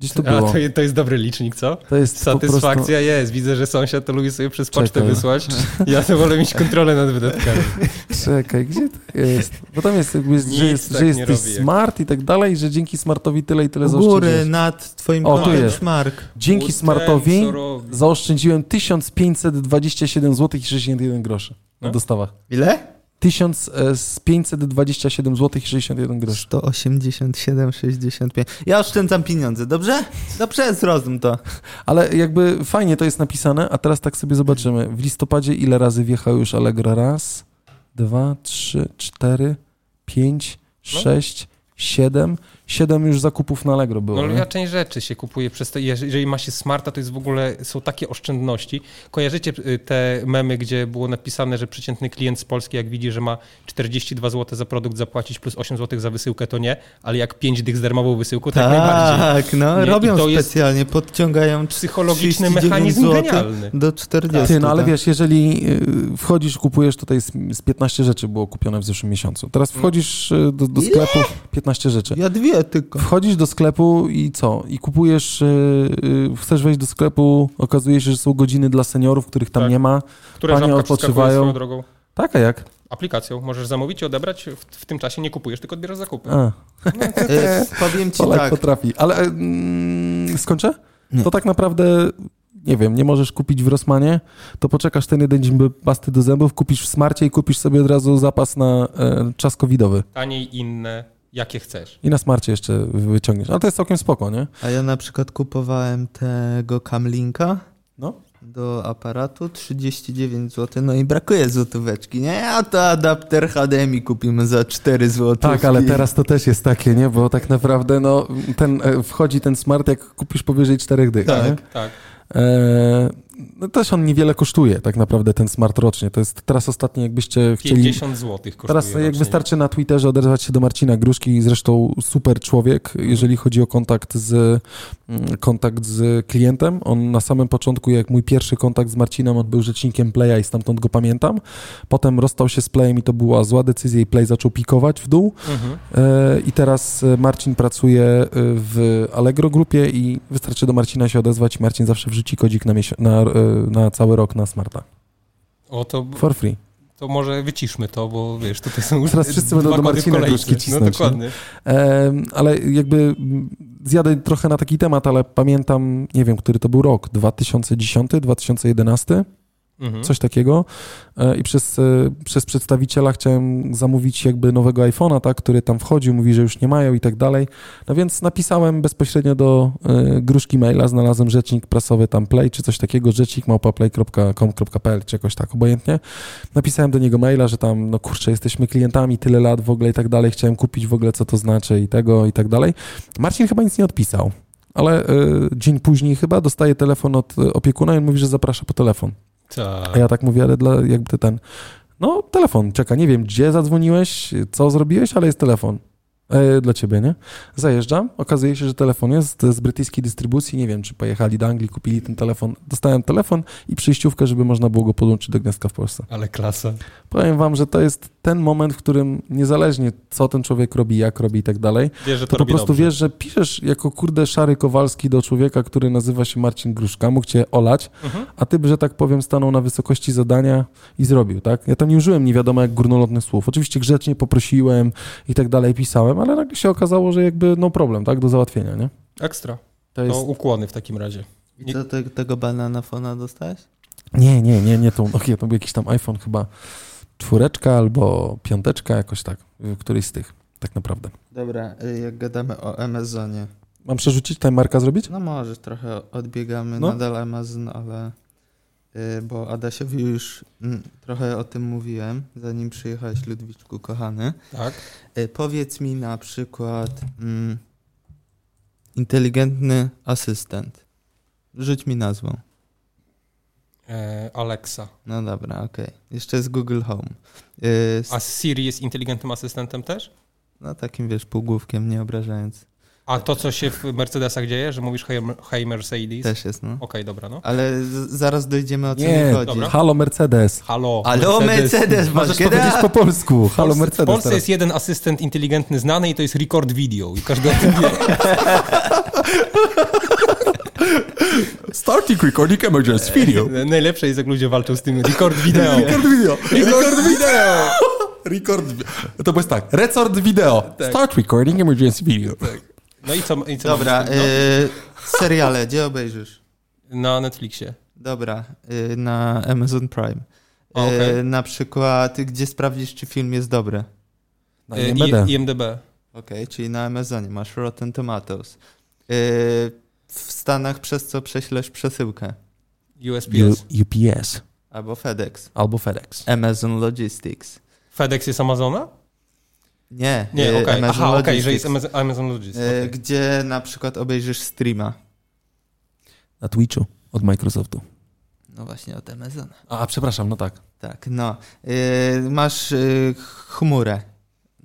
Gdzieś to A, było. to, je- to jest dobry licznik, co? To jest po prostu... Satysfakcja jest. Widzę, że sąsiad to lubi sobie przez pocztę Czekaj. wysłać. Ja to wolę mieć kontrolę nad wydatkami. Czekaj, gdzie to jest? Bo tam jest, jakby, że, jest, tak że jesteś robi, smart i tak dalej, że dzięki smartowi tyle i tyle U góry, zaoszczędziłeś. nad twoim O, tu kontem jest. szmark. Dzięki smartowi zaoszczędziłem 1527 zł i 61 groszy na No. dostawach. Ile? 1527 zł i 61 groszy. 187,65. Ja oszczędzam pieniądze, dobrze? Dobrze, zrozum to. Ale jakby fajnie to jest napisane, a teraz tak sobie zobaczymy. W listopadzie ile razy wjechał już Allegro? Raz, dwa, trzy, cztery, pięć, No. sześć, siedem, 7 już zakupów na Allegro było. No ja część rzeczy się kupuję przez to, jeżeli ma się smarta, to jest w ogóle, są takie oszczędności. Kojarzycie y, te memy, gdzie było napisane, że przeciętny klient z Polski, jak widzi, że ma 42 zł za produkt zapłacić plus 8 zł za wysyłkę, to nie, ale jak 5 dych z darmową wysyłką, to jak najbardziej. Tak, no Nie, robią to jest specjalnie, podciągają Psychologiczny 39 mechanizm genialny. do 40. Ty, no ale tak. wiesz, jeżeli y, wchodzisz, kupujesz, tutaj z, z 15 rzeczy było kupione w zeszłym miesiącu. Teraz wchodzisz y, do, do sklepu, 15 rzeczy. Ja dwie tylko. Wchodzisz do sklepu i co? I kupujesz, y, y, chcesz wejść do sklepu, okazuje się, że są godziny dla seniorów, których tam Tak. nie ma. Które Panie odpoczywają. drogą. Tak, a jak? Aplikacją możesz zamówić i odebrać, w, w tym czasie nie kupujesz, tylko odbierasz zakupy. A, E, powiem ci Polak tak, potrafi. Ale mm, skończę? Nie. To tak naprawdę, nie wiem, nie możesz kupić w Rosmanie, to poczekasz ten jeden dzień by pasty do zębów, kupisz w Smarcie i kupisz sobie od razu zapas na e, czas covidowy. Taniej inne, jakie chcesz. I na Smarcie jeszcze wyciągniesz. Ale to jest całkiem spoko, nie? a ja na przykład kupowałem tego Camlinka No. do aparatu 39 zł, no i brakuje złotóweczki, nie? A to adapter HDMI kupimy za 4 zł. Tak, ale teraz to też jest takie, nie? Bo tak naprawdę, no, ten, e, wchodzi ten Smart, jak kupisz powyżej 4 dych, Tak. nie? Tak. E, no też on niewiele kosztuje, tak naprawdę, ten Smart rocznie. To jest teraz ostatnio, jakbyście chcieli... 50 zł kosztuje. Teraz jak rocznie. wystarczy na Twitterze odezwać się do Marcina Gruszki, zresztą super człowiek, jeżeli chodzi o kontakt z, mm, kontakt z klientem. On na samym początku, jak mój pierwszy kontakt z Marcinem, on był rzecznikiem Playa i stamtąd go pamiętam. Potem rozstał się z Playem i to była zła decyzja i Play zaczął pikować w dół. Mhm. E, I teraz e, Marcin pracuje e, w Allegro grupie i wystarczy do Marcina się odezwać Marcin zawsze wrzuci kodzik na, na, na cały rok na smarta. O, to, For free. to może wyciszmy to, bo wiesz, tutaj są już Teraz wszyscy będą do Marcina. Gruszki cisnąć, No nie? dokładnie. Em, ale jakby zjadę trochę na taki temat, ale pamiętam, nie wiem, który to był rok, 2010, 2011, Mhm. coś takiego E, i przez, e, przez przedstawiciela chciałem zamówić jakby nowego iPhone'a, tak, który tam wchodził, mówi, że już nie mają i tak dalej. No więc napisałem bezpośrednio do e, gruszki maila, znalazłem rzecznik prasowy tam Play, czy coś takiego, rzecznik małpaplay.com.pl, czy jakoś tak, obojętnie. Napisałem do niego maila, że tam, no kurczę, jesteśmy klientami tyle lat w ogóle i tak dalej, chciałem kupić w ogóle, co to znaczy i tego i tak dalej. Marcin chyba nic nie odpisał. Ale e, dzień później chyba dostaje telefon od opiekuna i on mówi, że zaprasza po telefon. Tak. A ja tak mówię, ale dla, jakby ten. No, telefon, czeka, nie wiem, gdzie zadzwoniłeś, co zrobiłeś, ale jest telefon. E, dla ciebie, nie? Zajeżdżam, okazuje się, że telefon jest z brytyjskiej dystrybucji, nie wiem, czy pojechali do Anglii, kupili ten telefon. Dostałem telefon i przyjściówkę, żeby można było go podłączyć do gniazdka w Polsce. Ale klasa. Powiem wam, że to jest ten moment, w którym niezależnie co ten człowiek robi, jak robi i tak dalej, Wiesz, że to, to po prostu dobrze. wiesz, że piszesz jako kurde szary Kowalski do człowieka, który nazywa się Marcin Gruszka, mógł cię olać, Mhm. a ty, że tak powiem, stanął na wysokości zadania i zrobił, tak? Ja tam nie użyłem nie wiadomo jak górnolotnych słów. Oczywiście grzecznie poprosiłem i tak dalej, pisałem, ale nagle się okazało, że jakby no problem, tak? Do załatwienia, nie? Ekstra. To jest... No ukłony w takim razie. I co, te, tego banana fona dostałeś? Nie, nie, nie, nie tą, okay, to był jakiś tam iPhone chyba czwóreczka albo piąteczka, jakoś tak, y, któryś z tych, tak naprawdę. Dobra, y, jak gadamy o Amazonie, Mam przerzucić, marka zrobić? no może trochę odbiegamy, No. nadal Amazon, ale bo Adasiowi już mm, trochę o tym mówiłem, zanim przyjechałeś Ludwiczku kochany. Tak. Y, Powiedz mi na przykład mm, inteligentny asystent. Rzuć mi nazwą. E, Alexa. No dobra, okej. Jeszcze jest Google Home. Y, A Siri jest inteligentnym asystentem też? no takim wiesz, półgłówkiem, nie obrażając. A to, co się w Mercedesach dzieje, że mówisz hey, hey Mercedes? Też jest, no. Okej, dobra, no. Ale z- zaraz dojdziemy o co Nie, mi chodzi. dobra. halo Mercedes. Halo, Halo, Mercedes, Możesz masz powiedzieć po polsku, halo Polsce, w Mercedes Polsce teraz. jest jeden asystent inteligentny znany i to jest Record Video i każdy o tym wie. Starting recording emergency video. Najlepsze jest, jak ludzie walczą z tym Record Video. Record video. Record video. Record To jest tak, record video. Start recording emergency video. No i co, i co Dobra, mamy z tym? y, seriale, gdzie obejrzysz? no, Na Netflixie. Dobra, y, na Amazon Prime. O, okej. Y, na przykład, gdzie sprawdzisz, czy film jest dobry. Na E, IMDb. I, IMDB. Okej, czyli na Amazonie masz Rotten Tomatoes. W Stanach przez co prześlesz przesyłkę? USPS. U- UPS Albo FedEx. albo FedEx. Amazon Logistics. FedEx jest Amazona? Nie, Nie, e, okej. Amazon Aha, okej, Logistics, że jest Amazon, Logistics. e, okej. gdzie na przykład obejrzysz streama. Na Twitchu od Microsoftu. No właśnie od Amazona. A, przepraszam, no tak. Tak, no. E, masz e, chmurę,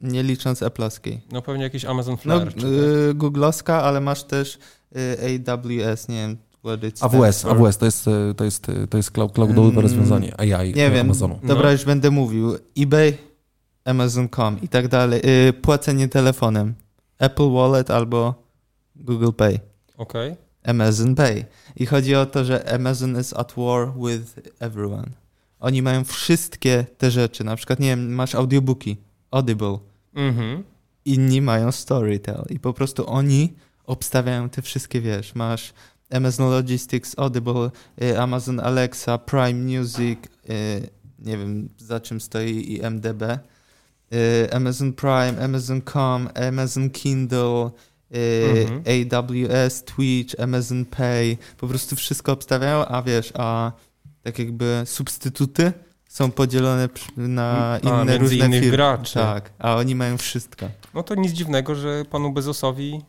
nie licząc Apple'owskiej. No pewnie jakiś Amazon No, Flare. czy e, Googlowska, ale masz też e, AWS, nie wiem, AWS, for. AWS to jest, to jest, to jest cloud, cloudowe Mm, rozwiązanie AI Nie wiem, Amazonu. dobra, No. już będę mówił. eBay, Amazon.com i tak dalej. E, płacenie telefonem. Apple Wallet albo Google Pay. Okej. Amazon Pay. I chodzi o to, że Amazon is at war with everyone. Oni mają wszystkie te rzeczy. Na przykład, nie wiem, masz audiobooki, Audible. Mhm. Inni mają Storytel. I po prostu oni obstawiają te wszystkie, wiesz, masz Amazon Logistics, Audible, y, Amazon Alexa, Prime Music, y, nie wiem za czym stoi IMDB, y, Amazon Prime, Amazon.com, Amazon Kindle, y, Mhm. AWS, Twitch, Amazon Pay, po prostu wszystko obstawiają, a wiesz, a tak jakby substytuty są podzielone na A, inne między różne innych firmy. graczy. Tak, a oni mają wszystko. No to nic dziwnego, że panu Bezosowi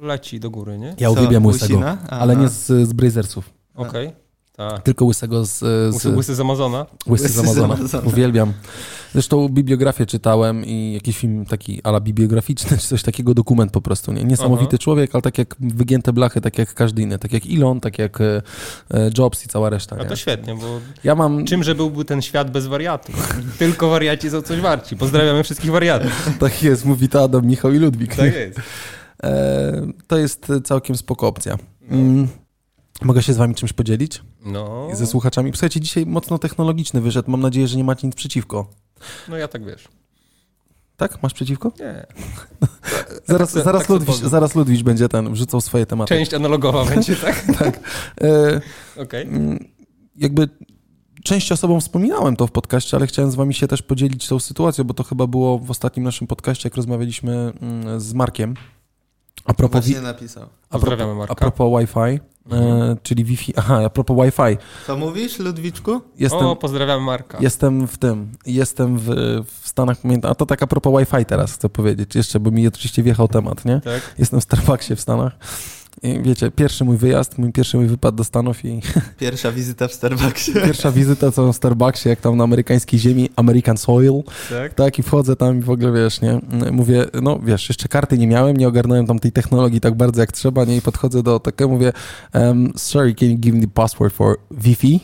leci do góry, nie? Ja Co, uwielbiam łysego? A, ale nie z, z Brazersów. Okej. Tak. Tylko łysego z, z, Łysy, z Amazona. Łysy Łysy z z Amazona. Amazona. Uwielbiam. Zresztą bibliografię czytałem i jakiś film taki ala bibliograficzny, czy coś takiego, dokument po prostu. Nie? Niesamowity Aha. człowiek, ale tak jak wygięte blachy, tak jak każdy inny. Tak jak Elon, tak jak e, e, Jobs i cała reszta. A Nie? to świetnie, bo Ja mam, czymże byłby ten świat bez wariatów? Tylko wariaci są coś warci. Pozdrawiamy wszystkich wariatów. tak jest, mówi to Adam, Michał i Ludwik. Tak jest. E, to jest całkiem spoko opcja. Mm. Mogę się z wami czymś podzielić? No, Ze słuchaczami? Słuchajcie, dzisiaj mocno technologiczny wyszedł. Mam nadzieję, że nie macie nic przeciwko. no ja tak wiesz. Tak? Masz przeciwko? Nie. Zaraz, zaraz, tak chcę Ludwik, pozwól. zaraz Ludwik będzie ten, wrzucał swoje tematy. Część analogowa będzie, tak? E, Okej. Mm, jakby część osobom wspominałem to w podcaście, ale chciałem z wami się też podzielić tą sytuacją, bo to chyba było w ostatnim naszym podcaście, jak rozmawialiśmy mm, z Markiem. A propos, Właśnie napisał. a propos, Marka. a propos Wi-Fi, Mhm. e, czyli Wi-Fi, aha, a propos Wi-Fi, Co mówisz, Ludwiczku? jestem, O, pozdrawiam Marka. jestem w tym, jestem w, w Stanach, pamiętam, a to tak a propos Wi-Fi teraz chcę powiedzieć jeszcze, bo mi oczywiście wjechał temat, nie? Tak? Jestem w Starbucksie w Stanach i wiecie, pierwszy mój wyjazd, mój pierwszy mój wypad do Stanów i Pierwsza wizyta w Starbucksie. Pierwsza wizyta co w Starbucksie, jak tam na amerykańskiej ziemi, American Soil, Tak? tak, i wchodzę tam i w ogóle, wiesz, nie, mówię, no wiesz, jeszcze karty nie miałem, nie ogarnąłem tam tej technologii tak bardzo jak trzeba, nie, i podchodzę do takiego, mówię, um, sorry, can you give me the password for Wi-Fi?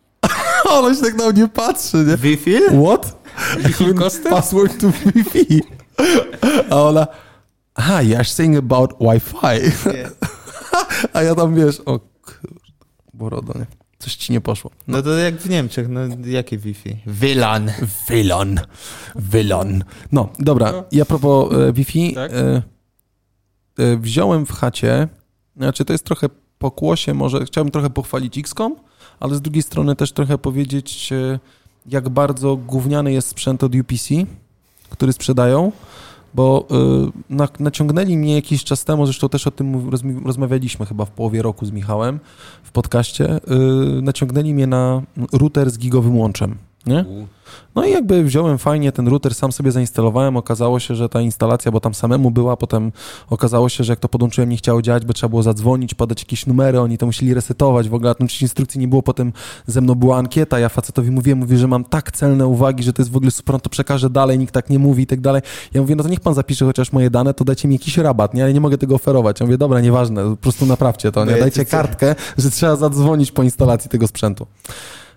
Ona się tak na mnie patrzy, nie? Wi-Fi? What? Wi-Fi? Password to Wi-Fi. A ona, aha, you're saying about Wi-Fi. A ja tam, wiesz, o kurde, borodo, nie? Coś ci nie poszło. No to jak w Niemczech, no jakie Wi-Fi? WLAN. Wylon. Wylon. No, dobra. No. I a propos e, Wi-Fi. Tak. E, e, wziąłem w chacie, znaczy to jest trochę pokłosie, może chciałbym trochę pochwalić XCOM, ale z drugiej strony też trochę powiedzieć, e, jak bardzo gówniany jest sprzęt od UPC, który sprzedają, bo e, na, naciągnęli mnie jakiś czas temu, zresztą też o tym rozmawialiśmy chyba w połowie roku z Michałem w podcaście, e, naciągnęli mnie na router z gigowym łączem. Nie? No i jakby wziąłem fajnie ten router, sam sobie zainstalowałem, okazało się, że ta instalacja, bo tam samemu była, potem okazało się, że jak to podłączyłem nie chciało działać, bo trzeba było zadzwonić, podać jakieś numery, oni to musieli resetować, w ogóle, znaczy instrukcji nie było, potem ze mną była ankieta, ja facetowi mówiłem, mówię, że mam tak celne uwagi, że to jest w ogóle super, on to przekaże dalej, nikt tak nie mówi i tak dalej. Ja mówię, no to niech pan zapisze chociaż moje dane, to dajcie mi jakiś rabat, nie, ale nie mogę tego oferować. Ja mówię, dobra, nieważne, po prostu naprawcie to, nie, dajcie kartkę, że trzeba zadzwonić po instalacji tego sprzętu.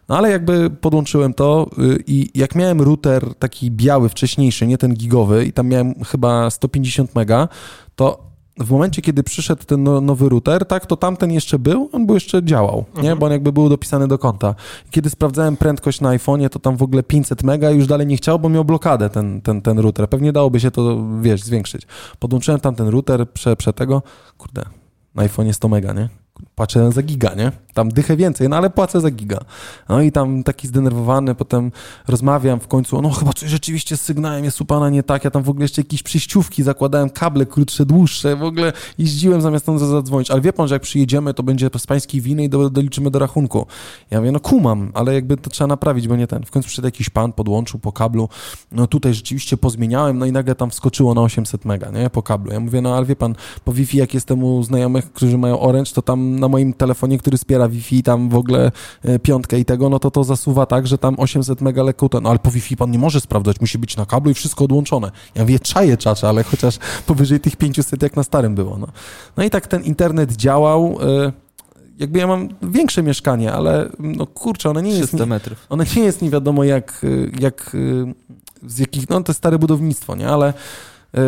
No ale jakby podłączyłem to y, i jak miałem router taki biały, wcześniejszy, nie ten gigowy i tam miałem chyba 150 mega, to w momencie, kiedy przyszedł ten no- nowy router, tak, to tamten jeszcze był, on był jeszcze działał, nie, bo on jakby był dopisany do konta. Kiedy sprawdzałem prędkość na iPhone'ie, to tam w ogóle 500 mega już dalej nie chciał, bo miał blokadę ten, ten, ten router. Pewnie dałoby się to, wiesz, zwiększyć. Podłączyłem tam ten router, prze, prze tego, kurde, na iPhone'ie 100 mega, nie? Płacę za giga, nie? Tam dychę więcej, no ale płacę za giga. No i tam taki zdenerwowany, potem rozmawiam w końcu, no chyba coś rzeczywiście z sygnałem jest u pana nie tak, ja tam w ogóle jeszcze jakieś przyjściówki zakładałem, kable krótsze, dłuższe, w ogóle jeździłem zamiast tam zadzwonić, ale wie pan, że jak przyjedziemy, to będzie z pańskiej winy i do, doliczymy do rachunku. Ja mówię, no kumam, ale jakby to trzeba naprawić, bo nie ten. W końcu przyszedł jakiś pan, podłączył po kablu, no tutaj rzeczywiście pozmieniałem, no i nagle tam wskoczyło na 800 mega, nie, po kablu. Ja mówię, no ale wie pan, po Wi-Fi, jak jestem u znajomych, którzy mają Orange, to tam na moim telefonie, który wspiera Wi-Fi, tam w ogóle e, piątkę i tego, no to to zasuwa tak, że tam 800 mega lekko, no ale po Wi-Fi pan nie może sprawdzać, musi być na kablu i wszystko odłączone. Ja mówię, czaję czacze, ale chociaż powyżej tych 500 jak na starym było, no. No i tak ten internet działał, e, jakby ja mam większe mieszkanie, ale no kurczę, one nie jest... 300 metrów. One nie jest nie wiadomo jak, y, jak z jakich, no to jest stare budownictwo, nie, ale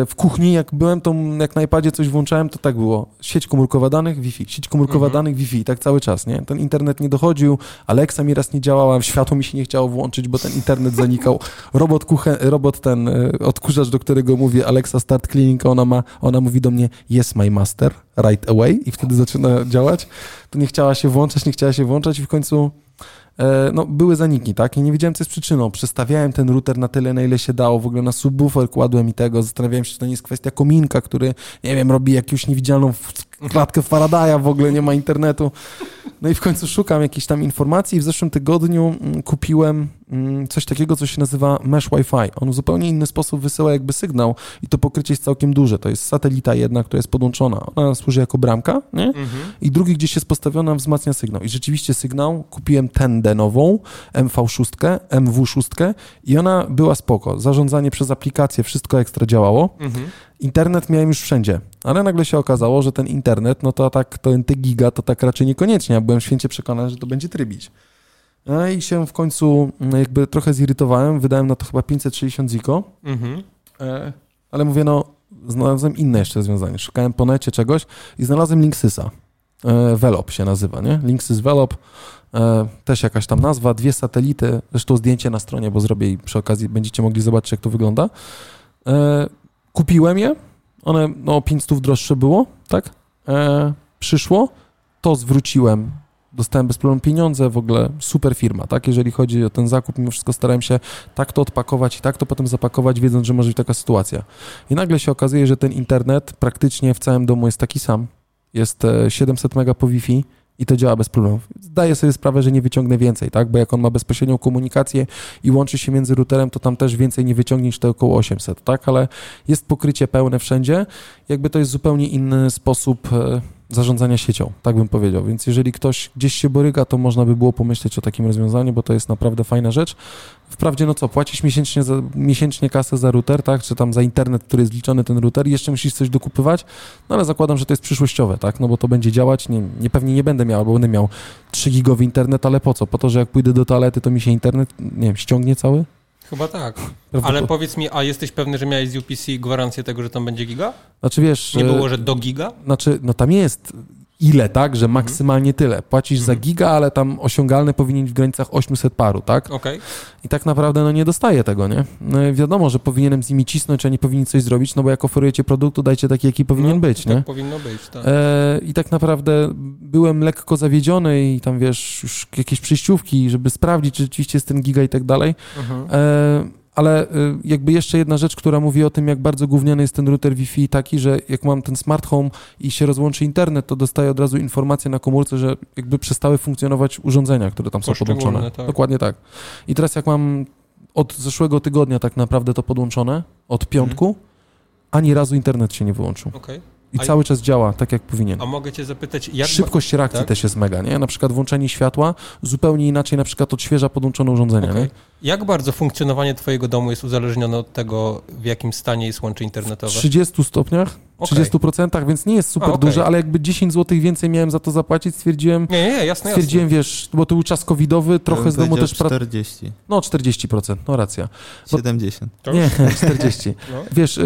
w kuchni jak byłem, to jak na iPadzie coś włączałem, to tak było. Sieć komórkowa danych, Wi-Fi, sieć komórkowa Mhm. danych, Wi-Fi, tak cały czas, nie? Ten internet nie dochodził, Alexa mi raz nie działała, światło mi się nie chciało włączyć, bo ten internet zanikał. Robot, kuchen, robot ten y, odkurzacz, do którego mówię Alexa start cleaning, ona ma, ona mówi do mnie yes my master, right away i wtedy zaczyna działać. To nie chciała się włączać, nie chciała się włączać i w końcu e, no, były zaniki, tak? I nie wiedziałem, co jest przyczyną. Przestawiałem ten router na tyle, na ile się dało. W ogóle na subwoofer kładłem i tego. Zastanawiałem się, czy to nie jest kwestia kominka, który, nie wiem, robi jakąś niewidzialną klatkę Faradaya, w ogóle nie ma internetu. No i w końcu szukam jakiejś tam informacji w zeszłym tygodniu mm, kupiłem coś takiego, co się nazywa Mesh Wi-Fi. On w zupełnie inny sposób wysyła jakby sygnał i to pokrycie jest całkiem duże. To jest satelita jedna, która jest podłączona. Ona służy jako bramka, nie? Mhm. i drugi gdzieś jest postawiona, wzmacnia sygnał. I rzeczywiście sygnał, kupiłem tendę nową, MV6, MW6 i ona była spoko. Zarządzanie przez aplikację, wszystko ekstra działało. Mhm. Internet miałem już wszędzie, ale nagle się okazało, że ten internet, no to tak, to te giga, to tak raczej niekoniecznie. Ja byłem święcie przekonany, że to będzie trybić. No i się w końcu mm, jakby trochę zirytowałem, wydałem na to chyba 560 ziko, Mhm. E, ale mówię, no, znalazłem inne jeszcze rozwiązanie. Szukałem po necie czegoś i znalazłem Linksysa. E, Velop się nazywa, nie? Linksys Velop, też jakaś tam nazwa, dwie satelity, zresztą zdjęcie na stronie, bo zrobię i przy okazji będziecie mogli zobaczyć, jak to wygląda. Kupiłem je, one no, o 500 droższe było, tak? Przyszło, to zwróciłem, dostałem bez problemu pieniądze, w ogóle super firma, tak? Jeżeli chodzi o ten zakup, mimo wszystko starałem się tak to odpakować i tak to potem zapakować, wiedząc, że może być taka sytuacja. I nagle się okazuje, że ten internet praktycznie w całym domu jest taki sam. Jest e, 700 mega po Wi-Fi i to działa bez problemu. Zdaję sobie sprawę, że nie wyciągnę więcej, tak? Bo jak on ma bezpośrednią komunikację i łączy się między routerem, to tam też więcej nie wyciągnie niż te około 800, tak? Ale jest pokrycie pełne wszędzie. Jakby to jest zupełnie inny sposób e, zarządzania siecią, tak bym powiedział. Więc jeżeli ktoś gdzieś się boryka, to można by było pomyśleć o takim rozwiązaniu, bo to jest naprawdę fajna rzecz. Wprawdzie, no co, płacisz miesięcznie, za, miesięcznie kasę za router, tak? Czy tam za internet, który jest liczony ten router i jeszcze musisz coś dokupywać, no ale zakładam, że to jest przyszłościowe, tak? No bo to będzie działać, nie, nie pewnie nie będę miał, bo będę miał 3 gigowy internet, ale po co? Po to, że jak pójdę do toalety, to mi się internet, nie wiem, ściągnie cały? Chyba tak. Prawda- Ale powiedz mi, a jesteś pewny, że miałeś z UPC gwarancję tego, że tam będzie giga? Znaczy wiesz... Nie e, było, że do giga? Znaczy, no tam jest ile, tak, że maksymalnie tyle. Płacisz za Mhm. giga, ale tam osiągalny powinien być w granicach 800 paru, tak? Okej. I tak naprawdę no nie dostaję tego, nie? No, wiadomo, że powinienem z nimi cisnąć, a nie powinni coś zrobić, no bo jak oferujecie produkt, to dajcie taki, jaki powinien No, być, tak nie? powinno być, tak. E, I tak naprawdę byłem lekko zawiedziony i tam, wiesz, już jakieś przyjściówki, żeby sprawdzić, czy rzeczywiście jest ten giga i tak dalej. Mhm. E, ale y, jakby jeszcze jedna rzecz, która mówi o tym, jak bardzo gówniany jest ten router Wi-Fi taki, że jak mam ten smart home i się rozłączy internet, to dostaję od razu informację na komórce, że jakby przestały funkcjonować urządzenia, które tam są podłączone. tak. Dokładnie tak. I teraz jak mam od zeszłego tygodnia tak naprawdę to podłączone, od piątku, ani razu internet się nie wyłączył. Okej. I A- cały czas działa tak, jak powinien. A mogę cię zapytać, jak... Szybkość reakcji tak? też jest mega, nie? Na przykład włączenie światła zupełnie inaczej na przykład odświeża podłączone urządzenia, Okej. nie? Jak bardzo funkcjonowanie twojego domu jest uzależnione od tego, w jakim stanie jest łącze W internetowe? 30 stopniach, Okej. 30%, więc nie jest super A, okej. duże, ale jakby 10 zł więcej miałem za to zapłacić, stwierdziłem, Nie, nie, jasne, jasne. stwierdziłem, wiesz, bo to był czas covidowy, trochę bym z domu też... Pra... 40, No 40%, no racja. Bo- 70. To Nie, już- 40. No. Wiesz, y,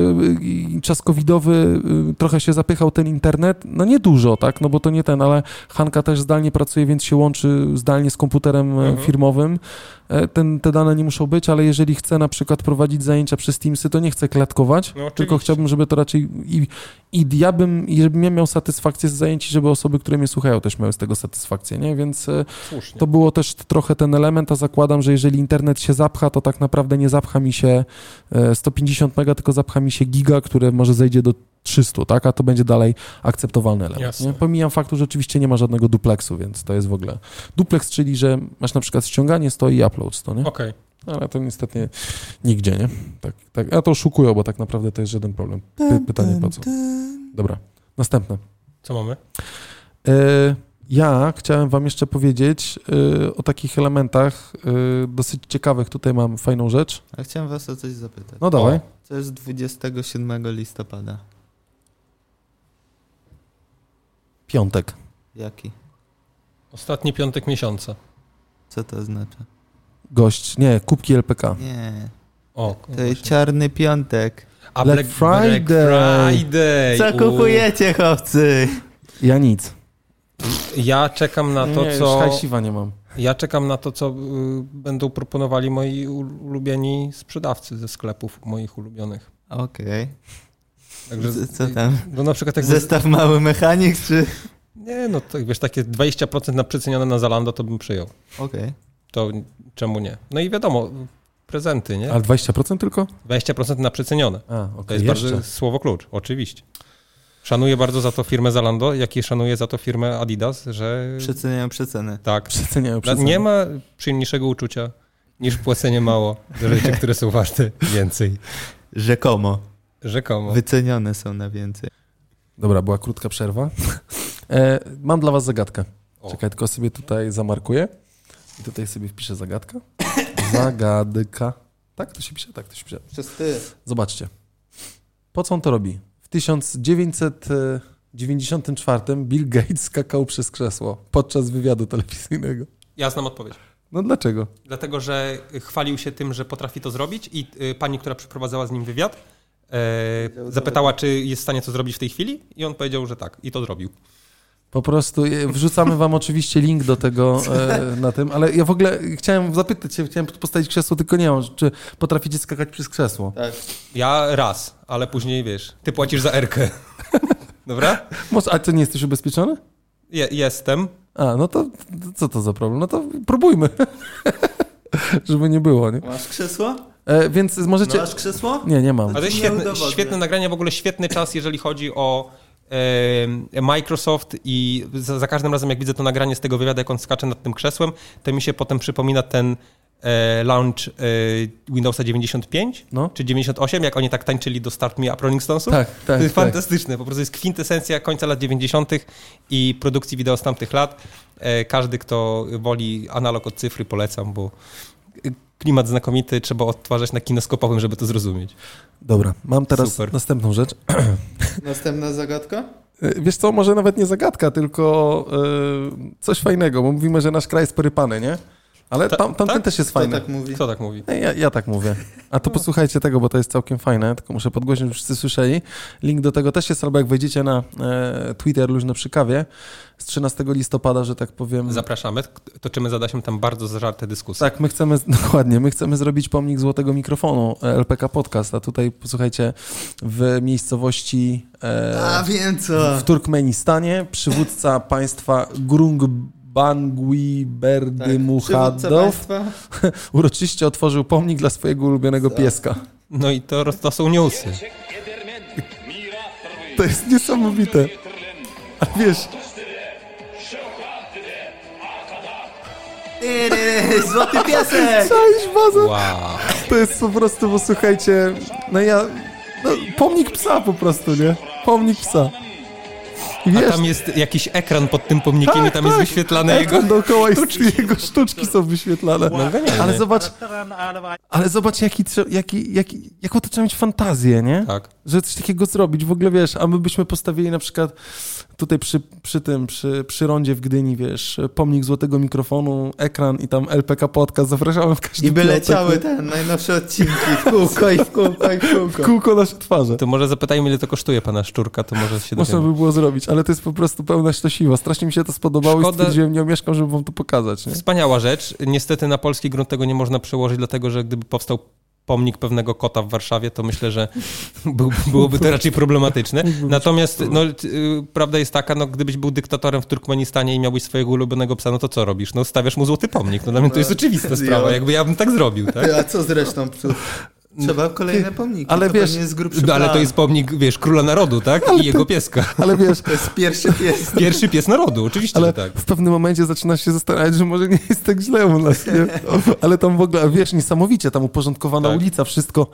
y, czas covidowy, y, trochę się zapychał ten internet, no nie dużo, tak, no bo to nie ten, ale Hanka też zdalnie pracuje, więc się łączy zdalnie z komputerem e, Mhm. firmowym. E, Ten, te dane nie muszą być, ale jeżeli chcę na przykład prowadzić zajęcia przez Teamsy, to nie chcę klatkować, No, tylko chciałbym, żeby to raczej i i ja bym, żebym ja miał satysfakcję z zajęci, żeby osoby, które mnie słuchają też miały z tego satysfakcję, nie? Więc e, Słusznie. to było też trochę ten element, a zakładam, że jeżeli internet się zapcha, to tak naprawdę nie zapcha mi się e, 150 mega, tylko zapcha mi się giga, które może zejdzie do 300, tak? A to będzie dalej akceptowalny element. Jasne. Nie? Pomijam faktu, że oczywiście nie ma żadnego duplexu, więc to jest w ogóle... Duplex, czyli że masz na przykład ściąganie, stoi i upload, to nie? Okej. Ale to niestety nigdzie, nie? Tak, tak. A to oszukują, bo tak naprawdę to jest żaden problem. Py pytanie po co? Dobra, następne. Co mamy? E, Ja chciałem wam jeszcze powiedzieć e, o takich elementach e, dosyć ciekawych. Tutaj mam fajną rzecz. A chciałem was o coś zapytać. No dawaj. O. Co jest 27 listopada? Piątek. Jaki? Ostatni piątek miesiąca. Co to oznacza? Gość, nie, kubki LPK. Nie. O, To jest czarny piątek. A Black Friday. Black Friday. Co U. kupujecie, chłopcy? Ja nic. Ja czekam na to, nie, co... Już nie mam. Ja czekam na to, co y, będą proponowali moi ul- ulubieni sprzedawcy ze sklepów moich ulubionych. Okej. Także, Co- tam? No na przykład jak... Zestaw mały mechanik, czy... Nie, no to wiesz, takie 20% na przecenione na Zalando to bym przyjął. Okej. To czemu nie? No i wiadomo, prezenty, nie? Ale 20% tylko? 20% na przecenione. A, okej, To jest jeszcze. bardzo słowo klucz, oczywiście. Szanuję bardzo za to firmę Zalando, jak i szanuję za to firmę Adidas, że Przeceniają przeceny. tak. Przeceniają przeceny. Nie ma przyjemniejszego uczucia niż płacenie mało za rzeczy, które są warte więcej. Rzekomo. Rzekomo. Wycenione są na więcej. Dobra, była krótka przerwa. E, mam dla was zagadkę. O. Czekaj, tylko sobie tutaj zamarkuję. I tutaj sobie wpiszę zagadka. Zagadka. Tak to się pisze? Tak to się pisze. Przez ty. Zobaczcie. Po co on to robi? W 1994 Bill Gates skakał przez krzesło podczas wywiadu telewizyjnego. Ja znam odpowiedź. No dlaczego? Dlatego, że chwalił się tym, że potrafi to zrobić i y, pani, która przeprowadzała z nim wywiad, e, zapytała, czy jest w stanie to zrobić w tej chwili i on powiedział, że tak. I to zrobił. Po prostu e, wrzucamy wam oczywiście link do tego e, na tym, ale ja w ogóle chciałem zapytać się, chciałem postawić krzesło, tylko nie mam, czy potraficie skakać przez krzesło? Tak. Ja raz, ale później wiesz, ty płacisz za erkę. Dobra? Może, a ty nie jesteś ubezpieczony? Je, jestem. A, no to to co to za problem? No to próbujmy. Żeby nie było, nie? Masz krzesło? E, więc możecie... Masz krzesło? Nie, nie mam. Ale to jest świetne, świetne nagranie, w ogóle świetny czas, jeżeli chodzi o Microsoft i za, za każdym razem, jak widzę to nagranie z tego wywiadu, jak on skacze nad tym krzesłem, to mi się potem przypomina ten e, launch e, Windowsa 95 No. czy 98, jak oni tak tańczyli do Start Me Up Rolling Stonesów. Tak, tak, To jest tak. fantastyczne, po prostu jest kwintesencja końca lat 90. i produkcji wideo z tamtych lat. E, każdy, kto woli analog od cyfry, polecam, bo klimat znakomity, trzeba odtwarzać na kinoskopowym, żeby to zrozumieć. Dobra, mam teraz Super. następną rzecz. Następna zagadka? E, Wiesz co, może nawet nie zagadka, tylko e, coś fajnego, bo mówimy, że nasz kraj jest porypany, nie? Ale Ta- tam, tamten tak? też jest Kto fajny. tak mówi? Kto tak mówi? Ja, ja tak mówię. A to posłuchajcie tego, bo to jest całkiem fajne, tylko muszę podgłośnić, żeby wszyscy słyszeli. Link do tego też jest, albo jak wejdziecie na e, Twitter Luźno przy kawie z 13 listopada, że tak powiem. Zapraszamy. Toczymy z Adasiem tam bardzo zażarte dyskusje. Tak, my chcemy, dokładnie, my chcemy zrobić pomnik złotego mikrofonu e, LPK Podcast, a tutaj posłuchajcie, w miejscowości e, A wiem co. w Turkmenistanie przywódca państwa Grung Bangui Tak, Berdy Muchadow państwa. uroczyście otworzył pomnik dla swojego ulubionego pieska. No i to, to są newsy. To jest niesamowite. A wiesz, Złoty piesek! bazę? Wow. To jest po prostu, bo słuchajcie, no ja, no, pomnik psa po prostu, nie? Pomnik psa. I A wiesz, tam jest jakiś ekran pod tym pomnikiem i Tak, tam jest tak. wyświetlane jego... ekran dookoła sztuczki. jego sztuczki są wyświetlane. No genialnie. Ale zobacz, ale zobacz jaki, jaki, jaki, jaką to trzeba mieć fantazję, nie? Tak. Że coś takiego zrobić. W ogóle wiesz, a my byśmy postawili na przykład tutaj przy, przy tym, przy, przy rondzie w Gdyni, wiesz, pomnik złotego mikrofonu, ekran i tam LPK podcast. Zapraszamy w każdy I by piątek, leciały te najnowsze odcinki w kółko i w kółko i w kółko. Kółko nasze twarze. To może zapytajmy, ile to kosztuje pana Szczurka, to może się Można by było zrobić, ale to jest po prostu pełna ściosiła. Strasznie mi się to spodobało Szkoda- i stwierdziłem, nie omieszkam, żeby wam to pokazać. Nie? Wspaniała rzecz. Niestety na polski grunt tego nie można przełożyć, dlatego że gdyby powstał pomnik pewnego kota w Warszawie, to myślę, że był, byłoby to raczej problematyczne. Natomiast no, y, prawda jest taka, no, gdybyś był dyktatorem w Turkmenistanie i miałbyś swojego ulubionego psa, no to co robisz? No stawiasz mu złoty pomnik. No dla mnie to jest oczywista sprawa, jakby ja bym tak zrobił, tak? A co z resztą psów? Trzeba kolejne pomniki. ale to wiesz- jest grubszy No, ale to jest pomnik, wiesz, króla narodu, tak? I jego pieska. Ale wiesz, To jest pierwszy pies. Pierwszy pies narodu, oczywiście, ale tak. w pewnym momencie zaczynasz się zastanawiać, że może nie jest tak źle u nas, nie? Ale tam w ogóle, wiesz, niesamowicie, tam uporządkowana Tak. ulica, wszystko.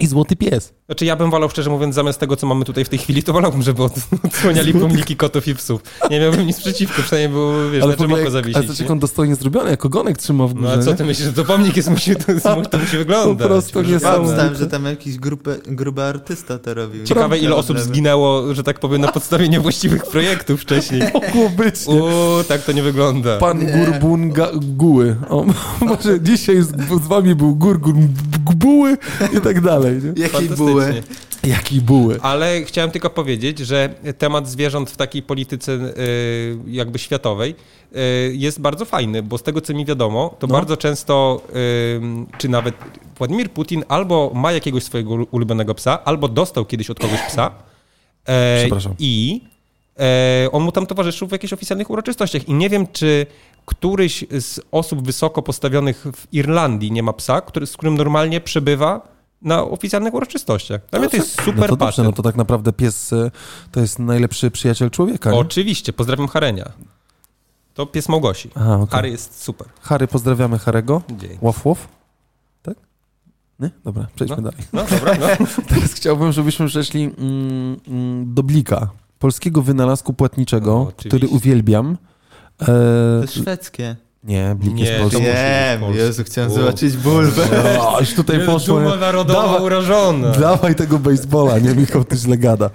I złoty pies. Znaczy ja bym wolał, szczerze mówiąc, zamiast tego, co mamy tutaj w tej chwili, to wolałbym, żeby od- odsłaniali pomniki kotów i psów. Nie miałbym nic przeciwko, przynajmniej było, wiesz, Ale na czym jak, ale zawiesić. nie? jak on dostojnie zrobiony, jako gonek trzymał w No górze, a co nie? ty myślisz, że to pomnik jest, musi, to, jest, to musi wyglądać. Po prostu nie są- Myślałem, że tam jakiś grupy, gruby artysta to robił. Ciekawe, ile osób zginęło, że tak powiem, na podstawie niewłaściwych projektów wcześniej. Mogło być, nie? Uuu, tak to nie wygląda. Pan Gurbun Ga- Guły. O, może dzisiaj z, z wami był Gurgun Buły i tak dalej, nie? Jakiej buły? Jaki buły. Ale chciałem tylko powiedzieć, że temat zwierząt w takiej polityce y, jakby światowej y, jest bardzo fajny, bo z tego co mi wiadomo, to No. bardzo często, y, czy nawet Władimir Putin albo ma jakiegoś swojego ulubionego psa, albo dostał kiedyś od kogoś psa. E, Przepraszam. I e, on mu tam towarzyszył w jakichś oficjalnych uroczystościach. I nie wiem, czy któryś z osób wysoko postawionych w Irlandii nie ma psa, który, z którym normalnie przebywa na oficjalnych uroczystościach. Dla mnie to jest super no to dobrze, no to tak naprawdę pies e, to jest najlepszy przyjaciel człowieka, nie? Oczywiście, pozdrawiam Harenia. To pies Małgosi. Aha, okej. Harry jest super. Harry, pozdrawiamy Harego. Dzień. Łof, łof. Tak? Nie? Dobra, przejdźmy No. dalej. No dobra, no. Teraz chciałbym, żebyśmy przeszli mm, mm, do Blika, polskiego wynalazku płatniczego, No, który uwielbiam. E, To jest szwedzkie. Nie, Blik Nie, jest polski. polskie. Jezu, chciałem O. zobaczyć bulwę. O, już tutaj poszło. Duma nie? narodowa Dawaj. urażona. Dawaj tego baseballa, nie Michał, ty źle gada.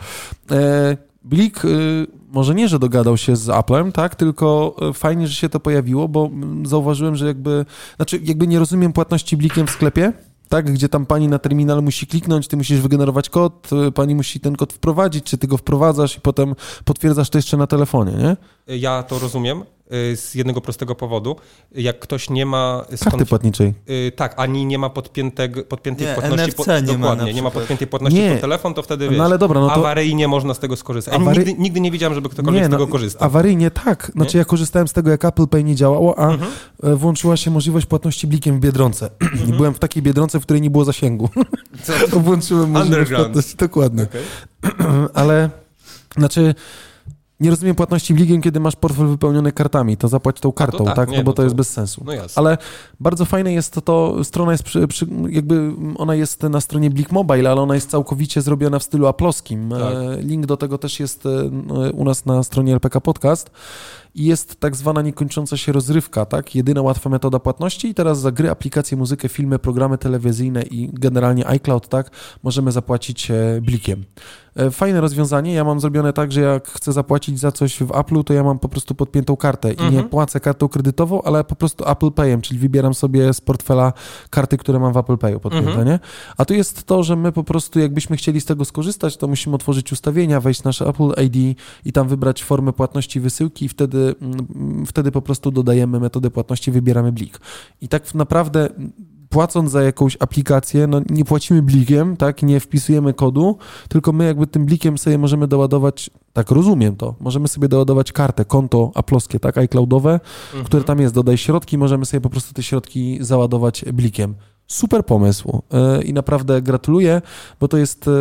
E, Blik y, może nie, że dogadał się z Applem, tak, tylko e, fajnie, że się to pojawiło, bo mm, zauważyłem, że jakby, znaczy jakby nie rozumiem płatności Blikiem w sklepie, tak, gdzie tam pani na terminal musi kliknąć, ty musisz wygenerować kod, y, pani musi ten kod wprowadzić, czy ty go wprowadzasz i potem potwierdzasz to jeszcze na telefonie, nie? Ja to rozumiem y, z jednego prostego powodu. Jak ktoś nie ma... Karty płatniczej. Y, tak, ani nie ma podpiętego, podpiętej Nie, płatności. NFC nie ma dokładnie, na nie ma podpiętej płatności Nie. pod telefon, to wtedy wiesz. No ale dobra, no to... Awaryjnie można z tego skorzystać. Ja Awary- nigdy, nigdy nie widziałem, żeby ktokolwiek z tego korzystał. Awaryjnie tak. Znaczy ja korzystałem z tego, jak Apple Pay nie działało, a Mhm. e, włączyła się możliwość płatności blikiem w Biedronce. Mhm. Byłem w takiej Biedronce, w której nie było zasięgu. To włączyłem możliwość płatności. Dokładnie. Okej. Ale, znaczy... Nie rozumiem płatności blikiem, kiedy masz portfel wypełniony kartami. To zapłać tą kartą, tak, tak? nie, no bo no to to- jest bez sensu. No jasne. Ale bardzo fajne jest to, to strona jest przy, przy, jakby ona jest na stronie Blik Mobile, ale ona jest całkowicie zrobiona w stylu aploskim. Tak. E, Link do tego też jest e, no, u nas na stronie LPK Podcast. I jest tak zwana niekończąca się rozrywka, tak? Jedyna łatwa metoda płatności i teraz za gry, aplikacje, muzykę, filmy, programy telewizyjne i generalnie iCloud, tak? Możemy zapłacić e, blikiem. E, Fajne rozwiązanie. Ja mam zrobione tak, że jak chcę zapłacić za coś w Apple'u, to ja mam po prostu podpiętą kartę i nie Mhm. płacę kartą kredytową, ale po prostu Apple Payem, czyli wybieram sobie z portfela karty, które mam w Apple Payu podpięte, Mhm. nie? A tu jest to, że my po prostu jakbyśmy chcieli z tego skorzystać, to musimy otworzyć ustawienia, wejść nasze Apple ID i tam wybrać formę płatności wysyłki i wtedy, mm, wtedy po prostu dodajemy metodę płatności, wybieramy blik. I tak naprawdę płacąc za jakąś aplikację, no nie płacimy blikiem, tak, nie wpisujemy kodu, tylko my jakby tym blikiem sobie możemy doładować, tak rozumiem to, możemy sobie doładować kartę, konto aploskie, tak, iCloudowe, Mhm. które tam jest, dodaj środki, możemy sobie po prostu te środki załadować blikiem. Super pomysł e, i naprawdę gratuluję, bo to jest e,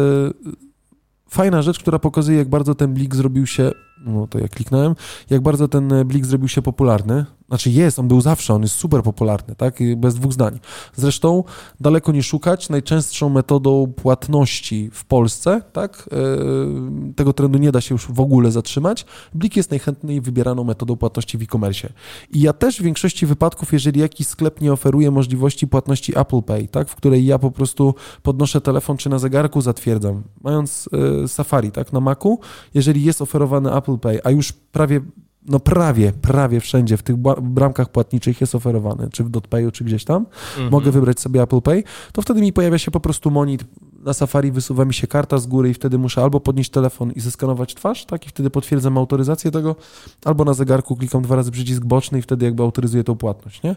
fajna rzecz, która pokazuje, jak bardzo ten blik zrobił się, no to ja kliknąłem, jak bardzo ten e, blik zrobił się popularny. Znaczy jest, on był zawsze, on jest super popularny, tak, bez dwóch zdań. Zresztą daleko nie szukać, najczęstszą metodą płatności w Polsce, tak, e, tego trendu nie da się już w ogóle zatrzymać, blik jest najchętniej wybieraną metodą płatności w e-commerce. I ja też w większości wypadków, jeżeli jakiś sklep nie oferuje możliwości płatności Apple Pay, tak, w której ja po prostu podnoszę telefon czy na zegarku zatwierdzam, mając e, Safari, tak, na Macu, jeżeli jest oferowany Apple Pay, a już prawie no prawie, prawie wszędzie w tych bramkach płatniczych jest oferowany, czy w DotPayu, czy gdzieś tam, Mhm. mogę wybrać sobie Apple Pay, to wtedy mi pojawia się po prostu monit, na Safari wysuwa mi się karta z góry i wtedy muszę albo podnieść telefon i zeskanować twarz, tak, i wtedy potwierdzam autoryzację tego, albo na zegarku klikam dwa razy przycisk boczny i wtedy jakby autoryzuję tą płatność, nie?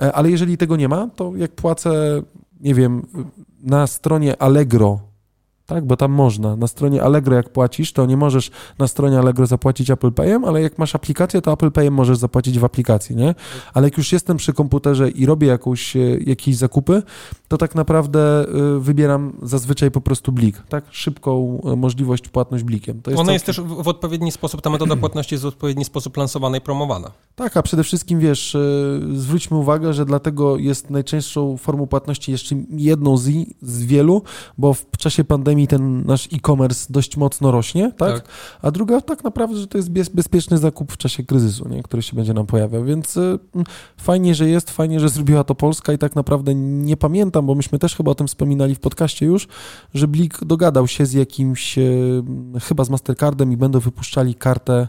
E, Ale jeżeli tego nie ma, to jak płacę nie wiem, na stronie Allegro, tak, bo tam można, na stronie Allegro jak płacisz, to nie możesz na stronie Allegro zapłacić Apple Payem, ale jak masz aplikację, to Apple Payem możesz zapłacić w aplikacji, nie? Ale jak już jestem przy komputerze i robię jakąś, e, jakieś zakupy, to tak naprawdę e, wybieram zazwyczaj po prostu blik, tak? Szybką e, możliwość płatność blikiem. To Ona całkiem- jest też w, odpowiedni sposób, ta metoda płatności jest w odpowiedni sposób lansowana i promowana. Tak, a przede wszystkim wiesz, zwróćmy uwagę, że dlatego jest najczęstszą formą płatności jeszcze jedną z, z wielu, bo w czasie pandemii ten nasz e-commerce dość mocno rośnie, tak? A druga tak naprawdę, że to jest bez, bezpieczny zakup w czasie kryzysu, nie? który się będzie nam pojawiał, więc y, fajnie, że jest, fajnie, że zrobiła to Polska i tak naprawdę nie pamiętam, bo myśmy też chyba o tym wspominali w podcaście już, że Blik dogadał się z jakimś, y, chyba z Mastercardem i będą wypuszczali kartę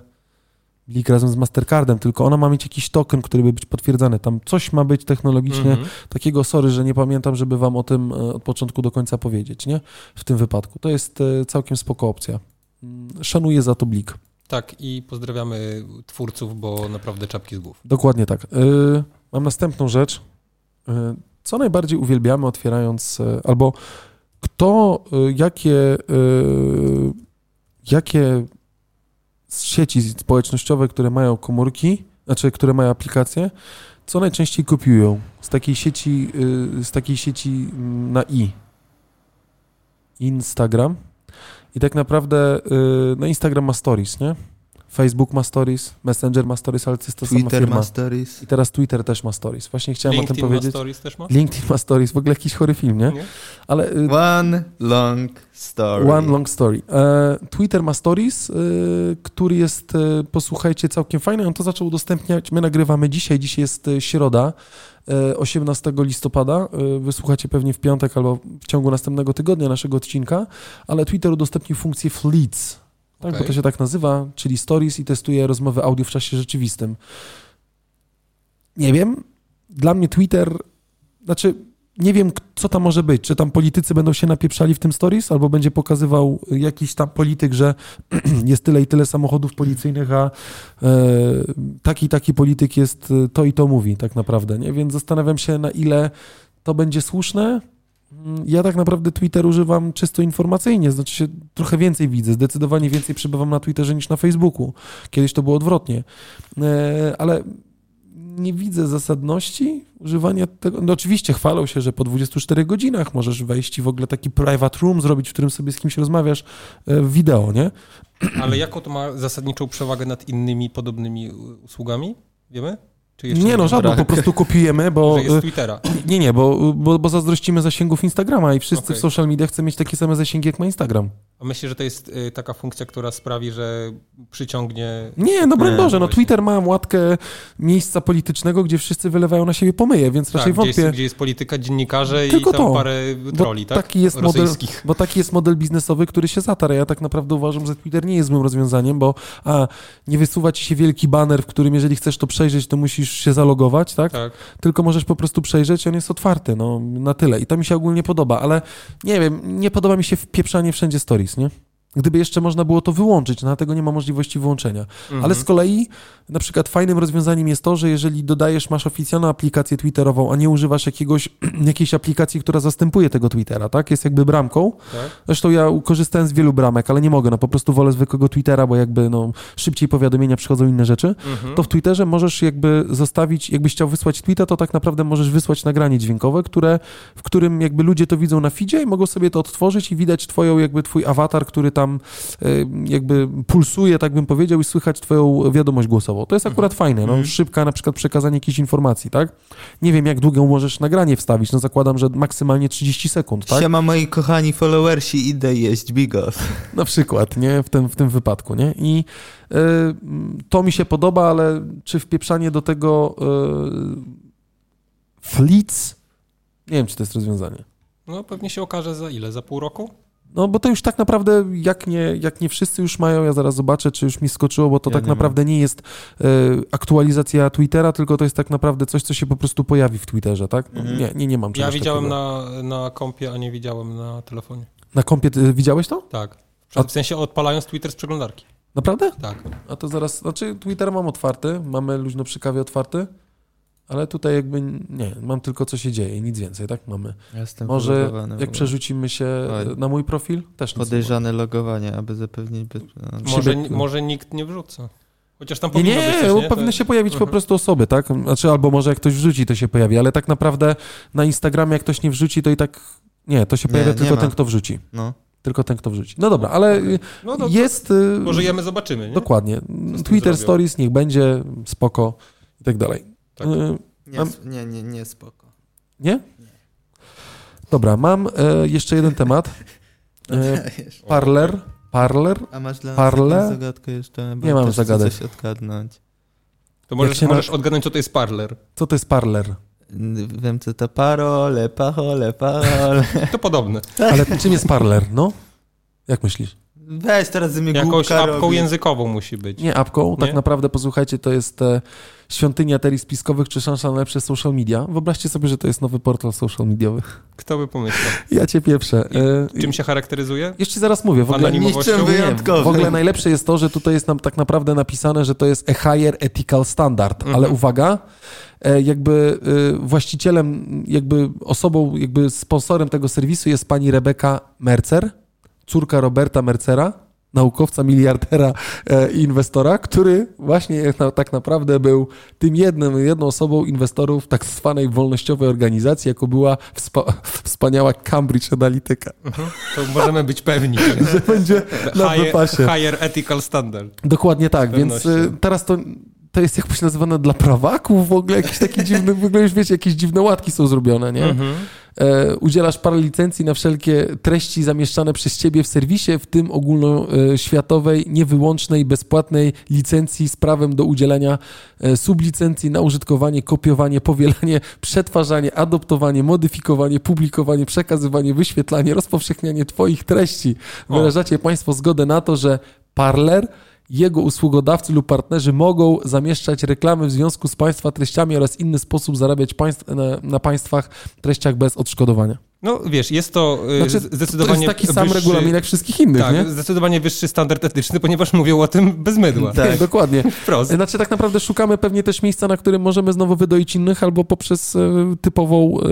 Blik razem z Mastercardem, tylko ona ma mieć jakiś token, który by być potwierdzany. Tam coś ma być technologicznie Mhm. takiego, sorry, że nie pamiętam, żeby wam o tym e, od początku do końca powiedzieć, nie? W tym wypadku. To jest e, całkiem spoko opcja. Mm, Szanuję za to Blik. Tak, i pozdrawiamy twórców, bo naprawdę czapki z głów. Dokładnie tak. Y, Mam następną rzecz. Co najbardziej uwielbiamy otwierając, albo kto, jakie, jakie sieci społecznościowe, które mają komórki, znaczy, które mają aplikacje, co najczęściej kopiują z takiej sieci, y, z takiej sieci mm, na i. Instagram. I tak naprawdę y, no Instagram ma stories, nie? Facebook ma stories, Messenger ma stories, ale to jest to sama Twitter firma. ma stories. I teraz Twitter też ma stories. Właśnie chciałem o tym LinkedIn ma powiedzieć. stories też ma? LinkedIn ma stories, w ogóle jakiś chory film, nie? Nie? Ale y, One long story. one long story. E, Twitter ma stories, y, który jest, y, posłuchajcie, całkiem fajny. On to zaczął udostępniać. My nagrywamy dzisiaj, dzisiaj jest środa, y, 18 listopada. Wysłuchacie pewnie w piątek albo w ciągu następnego tygodnia naszego odcinka, ale Twitter udostępnił funkcję Fleets. Tak, bo Okej. to się tak nazywa, czyli stories i testuje rozmowy audio w czasie rzeczywistym. Nie wiem, dla mnie Twitter, znaczy nie wiem, co tam może być. Czy tam politycy będą się napieprzali w tym stories, albo będzie pokazywał jakiś tam polityk, że jest tyle i tyle samochodów policyjnych, a e, taki i taki polityk jest, e, to i to mówi tak naprawdę, nie? Więc zastanawiam się, na ile to będzie słuszne. Mm, Ja tak naprawdę Twitter używam czysto informacyjnie, znaczy się trochę więcej widzę, zdecydowanie więcej przebywam na Twitterze niż na Facebooku. Kiedyś to było odwrotnie. E, ale nie widzę zasadności używania tego. No oczywiście chwalą się, że po 24 godzinach możesz wejść i w ogóle taki private room zrobić, w którym sobie z kimś rozmawiasz e, w wideo, nie? Ale jaką to ma zasadniczą przewagę nad innymi podobnymi usługami? Wiemy? Nie no, żadną, po prostu kopiujemy, bo... Że jest e, Twittera. Nie, nie, bo, bo, bo zazdrościmy zasięgów Instagrama i wszyscy Okej. w social media chcą mieć takie same zasięgi, jak ma Instagram. A myślę, że to jest y, taka funkcja, która sprawi, że przyciągnie... Nie, no broń Boże, no. Twitter ma łatkę miejsca politycznego, gdzie wszyscy wylewają na siebie pomyje, więc raczej Tak, gdzie, wątpię. jest, gdzie jest polityka, dziennikarze Tylko i tam to. parę troli, tak? Taki jest model, bo taki jest model biznesowy, który się zatarł. Ja tak naprawdę uważam, że Twitter nie jest złym rozwiązaniem, bo a, nie wysuwa ci się wielki baner, w którym jeżeli chcesz to przejrzeć, to musisz się zalogować, tak? Tak. Tylko możesz po prostu przejrzeć, on jest otwarty, no na tyle. I to mi się ogólnie podoba, ale nie wiem, nie podoba mi się wpieprzanie wszędzie stories, nie? Gdyby jeszcze można było to wyłączyć, no dlatego nie ma możliwości wyłączenia. Mhm. Ale z kolei na przykład fajnym rozwiązaniem jest to, że jeżeli dodajesz, masz oficjalną aplikację Twitterową, a nie używasz jakiegoś, jakiejś aplikacji, która zastępuje tego Twittera, tak? Jest jakby bramką. Tak? Zresztą ja korzystałem z wielu bramek, ale nie mogę, no po prostu wolę zwykłego Twittera, bo jakby no szybciej powiadomienia przychodzą inne rzeczy. Mhm. To w Twitterze możesz jakby zostawić, jakbyś chciał wysłać tweeta, to tak naprawdę możesz wysłać nagranie dźwiękowe, które, w którym jakby ludzie to widzą na feedzie i mogą sobie to odtworzyć i widać twoją jakby twój awatar, który tam y, jakby pulsuje, tak bym powiedział, i słychać twoją wiadomość głosową. To jest akurat fajne, no, Mhm. szybka na przykład przekazanie jakiejś informacji, tak? Nie wiem, jak długo możesz nagranie wstawić, no zakładam, że maksymalnie 30 sekund, tak? Siema moi kochani followersi, idę jeść bigos. Na przykład, nie? W tym, w tym wypadku, nie? I y, to mi się podoba, ale czy wpieprzanie do tego y? Nie wiem, czy to jest rozwiązanie. No pewnie się okaże za ile? Za pół roku? No bo to już tak naprawdę, jak nie, jak nie wszyscy już mają, ja zaraz zobaczę, czy już mi skoczyło, bo to Ja tak nie mam. naprawdę nie jest y, aktualizacja Twittera, tylko to jest tak naprawdę coś, co się po prostu pojawi w Twitterze, tak? No, Mhm. Nie, nie, nie mam Ja widziałem takiego. na, na kompie, a nie widziałem na telefonie. Na kompie, widziałeś to? Tak. A- W sensie odpalając Twitter z przeglądarki. Naprawdę? Tak. A to zaraz, znaczy Twitter mam otwarty, mamy luźno przy kawie otwarty, Ale tutaj jakby nie, mam tylko co się dzieje, nic więcej, tak mamy. Jestem Może jak przerzucimy się Oj. na mój profil, też. Podejrzane logowanie, aby zapewnić... Bez... Może, może nikt nie wrzuca. Chociaż tam Nie, powinno nie, być bo nie? powinny To- się pojawić po prostu osoby, tak? Znaczy, albo może jak ktoś wrzuci, to się pojawi, ale tak naprawdę na Instagramie jak ktoś nie wrzuci, to i tak nie, to się Nie, pojawia nie tylko ma. ten, kto wrzuci. No. Tylko ten, kto wrzuci. No dobra, ale y, No, no, jest... y, Pożyjemy, zobaczymy, nie? Dokładnie. Twitter zrobią? Stories niech będzie, spoko i tak dalej. Tak. Y, Nie, nie, nie, nie, spoko. Nie? Dobra, mam e, jeszcze jeden temat. E, parler. Parler? A masz dla nas Parle? jakąś zagadkę jeszcze? Bo Nie mam też chcę zagadek. coś odgadnąć. To możesz, się na- możesz odgadnąć, co to jest parler. Co to jest parler? Wiem, co to parole, pachole, parole. To podobne. Ale czym jest parler, no? Jak myślisz? Weź teraz ze mnie Jakąś apką językową musi być. Nie apką, tak naprawdę posłuchajcie, to jest e, świątynia terii spiskowych czy szansa na lepsze social media. Wyobraźcie sobie, że to jest nowy portal social mediowy. Kto by pomyślał? Ja cię pieprzę. E, Czym się charakteryzuje? Jeszcze zaraz mówię. W ogóle, Nie, wyjątkowym. w ogóle najlepsze jest to, że tutaj jest nam tak naprawdę napisane, że to jest a higher ethical standard, Mhm. ale uwaga, e, jakby e, właścicielem, jakby osobą, jakby sponsorem tego serwisu jest pani Rebeka Mercer, córka Roberta Mercera, naukowca, miliardera e, i inwestora, który właśnie tak naprawdę był tym jednym, jedną osobą inwestorów tak zwanej wolnościowej organizacji, jaką była wspa- wspaniała Cambridge Analytica. To możemy być pewni. Że będzie na Higher, wypasie. higher ethical standard. Dokładnie tak, więc y, teraz to, to jest jakoś nazywane dla prawaków w ogóle, jakiś taki dziwny, w ogóle już wiecie, jakieś dziwne łatki są zrobione, nie? Mhm. E, udzielasz parę licencji na wszelkie treści zamieszczane przez ciebie w serwisie, w tym ogólnoświatowej, niewyłącznej, bezpłatnej licencji z prawem do udzielania e, sublicencji na użytkowanie, kopiowanie, powielanie, przetwarzanie, adoptowanie, modyfikowanie, publikowanie, przekazywanie, wyświetlanie, rozpowszechnianie twoich treści. O. Wyrażacie państwo zgodę na to, że Parler jego usługodawcy lub partnerzy mogą zamieszczać reklamy w związku z Państwa treściami oraz inny sposób zarabiać państw, na, na Państwach treściach bez odszkodowania. No wiesz, jest to y, Znaczy, z- to zdecydowanie jest taki sam wyższy, regulamin jak wszystkich innych, Tak, nie? zdecydowanie wyższy standard etyczny, ponieważ mówią o tym bez mydła. Tak. Dokładnie. Wprost. Znaczy tak naprawdę szukamy pewnie też miejsca, na którym możemy znowu wydoić innych albo poprzez e, typową, e,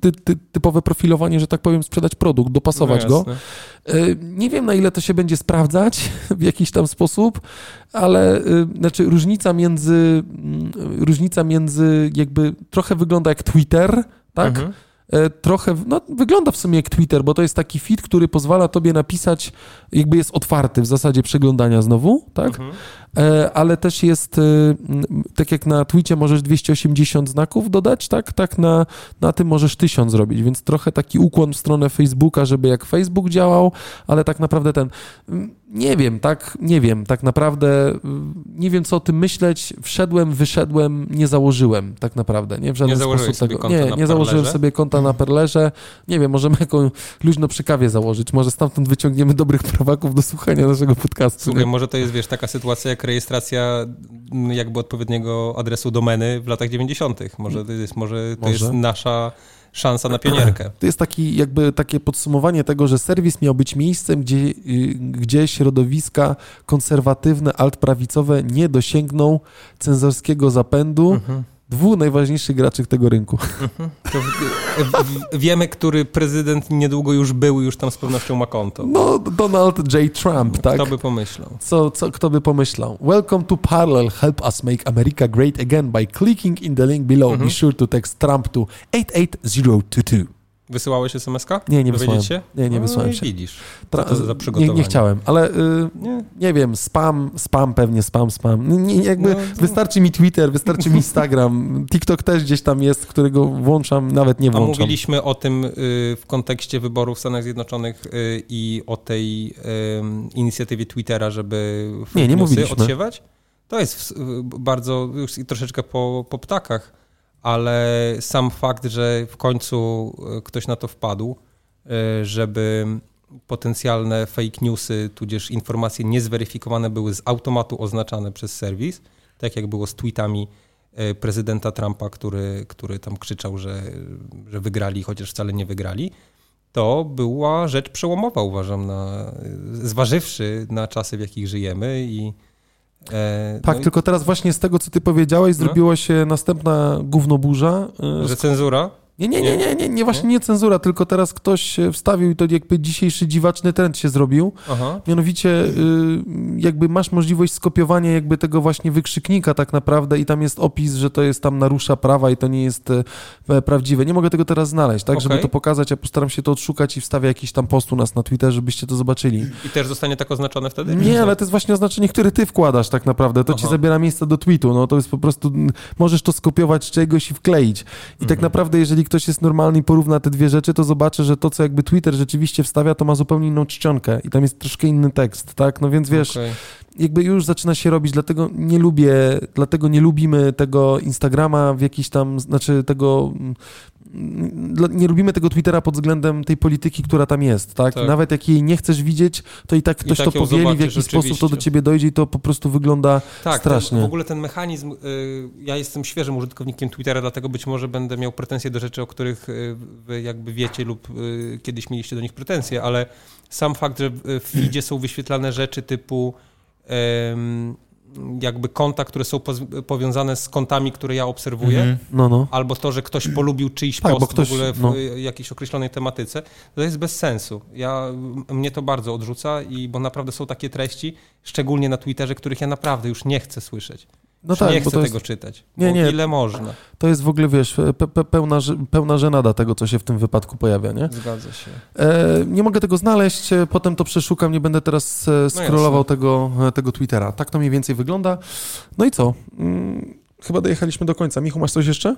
ty, ty, typowe profilowanie, że tak powiem, sprzedać produkt, dopasować No go. E, Nie wiem, na ile to się będzie sprawdzać w jakiś tam sposób, ale e, znaczy różnica między, mm, różnica między jakby trochę wygląda jak Twitter, tak? Mhm. E, Trochę, no wygląda w sumie jak Twitter, bo to jest taki feed, który pozwala tobie napisać, jakby jest otwarty w zasadzie przeglądania znowu, tak? Mhm. E, ale też jest, m, tak jak na Twitcie możesz 280 znaków dodać, tak? Tak na, na tym możesz 1000 zrobić, więc trochę taki ukłon w stronę Facebooka, żeby jak Facebook działał, ale tak naprawdę ten, nie wiem, tak, nie wiem, tak naprawdę nie wiem co o tym myśleć, wszedłem, wyszedłem, nie założyłem tak naprawdę, nie? W żaden Nie sposób tego, nie, nie założyłem sobie konta na Perlerze, nie wiem, możemy jakąś luźno przy kawie założyć, może stamtąd wyciągniemy dobrych prawaków do słuchania naszego podcastu. Słuchaj, nie? może to jest, wiesz, taka sytuacja jak rejestracja m, jakby odpowiedniego adresu domeny w latach 90. Może to jest, może to Może. jest nasza szansa na pionierkę. To jest taki, jakby takie podsumowanie tego, że serwis miał być miejscem, gdzie, y, gdzie środowiska konserwatywne, altprawicowe nie dosięgną cenzorskiego zapędu Mhm. Dwóch najważniejszych graczy tego rynku. To w, w, wiemy, który prezydent niedługo już był i już tam z pewnością ma konto. No, Donald J. Trump, tak? Kto by pomyślał? Co, co, kto by pomyślał? Welcome to Parallel. Help us make America great again by clicking in the link below. Mhm. Be sure to text Trump to 88022. Wysyłałeś SMS-ka? Nie, nie wysłałem. się? Nie, nie No wysłałem i się. Widzisz. Tra- to za nie, przygotowanie? nie chciałem, ale y, Nie. nie wiem, spam, spam pewnie, spam, spam. Nie, jakby No, to- wystarczy mi Twitter, wystarczy mi Instagram. TikTok też gdzieś tam jest, którego włączam, nawet nie A włączam. mówiliśmy o tym y, w kontekście wyborów w Stanach Zjednoczonych y, i o tej inicjatywie Twittera, żeby Nie, nie mówiliśmy. odsiewać. To jest w- bardzo, już troszeczkę po, po ptakach, ale sam fakt, że w końcu y, ktoś na to wpadł, y, żeby potencjalne fake newsy, tudzież informacje niezweryfikowane były z automatu oznaczane przez serwis, tak jak było z tweetami e, prezydenta Trumpa, który, który tam krzyczał, że, że wygrali, chociaż wcale nie wygrali, to była rzecz przełomowa, uważam, na, zważywszy na czasy, w jakich żyjemy i E, Tak, no i- tylko teraz właśnie z tego, co ty powiedziałeś, No. zrobiła się następna gównoburza. y, Że cenzura? Nie, nie, nie, nie, nie, nie, właśnie nie cenzura, tylko teraz ktoś wstawił i to jakby dzisiejszy dziwaczny trend się zrobił. Aha. Mianowicie y, jakby masz możliwość skopiowania jakby tego właśnie wykrzyknika tak naprawdę i tam jest opis, że to jest tam narusza prawa i to nie jest e, prawdziwe. Nie mogę tego teraz znaleźć, tak? Żeby Okej. to pokazać, ja postaram się to odszukać i wstawię jakiś tam post u nas na Twitterze, żebyście to zobaczyli. I też zostanie tak oznaczone wtedy? Nie, ale to jest właśnie oznaczenie, które ty wkładasz tak naprawdę. To ci Aha. zabiera miejsce do tweetu. No to jest po prostu, możesz to skopiować z czegoś i wkleić. I Mhm. tak naprawdę, jeżeli ktoś jest normalny i porówna te dwie rzeczy, to zobaczy, że to, co jakby Twitter rzeczywiście wstawia, to ma zupełnie inną czcionkę i tam jest troszkę inny tekst, tak? No więc wiesz, Okej. jakby już zaczyna się robić, dlatego nie lubię, dlatego nie lubimy tego Instagrama w jakiś tam, znaczy tego, nie lubimy tego Twittera pod względem tej polityki, która tam jest, tak? Tak. Nawet jak jej nie chcesz widzieć, to i tak ktoś tak to powieli, w jakiś sposób to do ciebie dojdzie i to po prostu wygląda Tak, strasznie. W ogóle ten mechanizm, y, ja jestem świeżym użytkownikiem Twittera, dlatego być może będę miał pretensje do rzeczy, o których y, wy jakby wiecie lub y, kiedyś mieliście do nich pretensje, ale sam fakt, że w feedzie są wyświetlane rzeczy typu jakby konta, które są powiązane z kontami, które ja obserwuję, Mhm. No, no. albo to, że ktoś polubił czyjś Tak, post ktoś- w ogóle w no. jakiejś określonej tematyce, to jest bez sensu. Ja, mnie to bardzo odrzuca, i bo naprawdę są takie treści, szczególnie na Twitterze, których ja naprawdę już nie chcę słyszeć. No tak, nie chcę jest, tego czytać. Nie, nie. Ile można. to jest w ogóle, wiesz, pe, pe, pełna, pełna żenada tego, co się w tym wypadku pojawia, nie? Zgadza się. E, nie mogę tego znaleźć, e, potem to przeszukam, nie będę teraz e, scrollował jasne. tego, e, tego Twittera. Tak to mniej więcej wygląda. No i co? Mm, chyba dojechaliśmy do końca. Michu, masz coś jeszcze?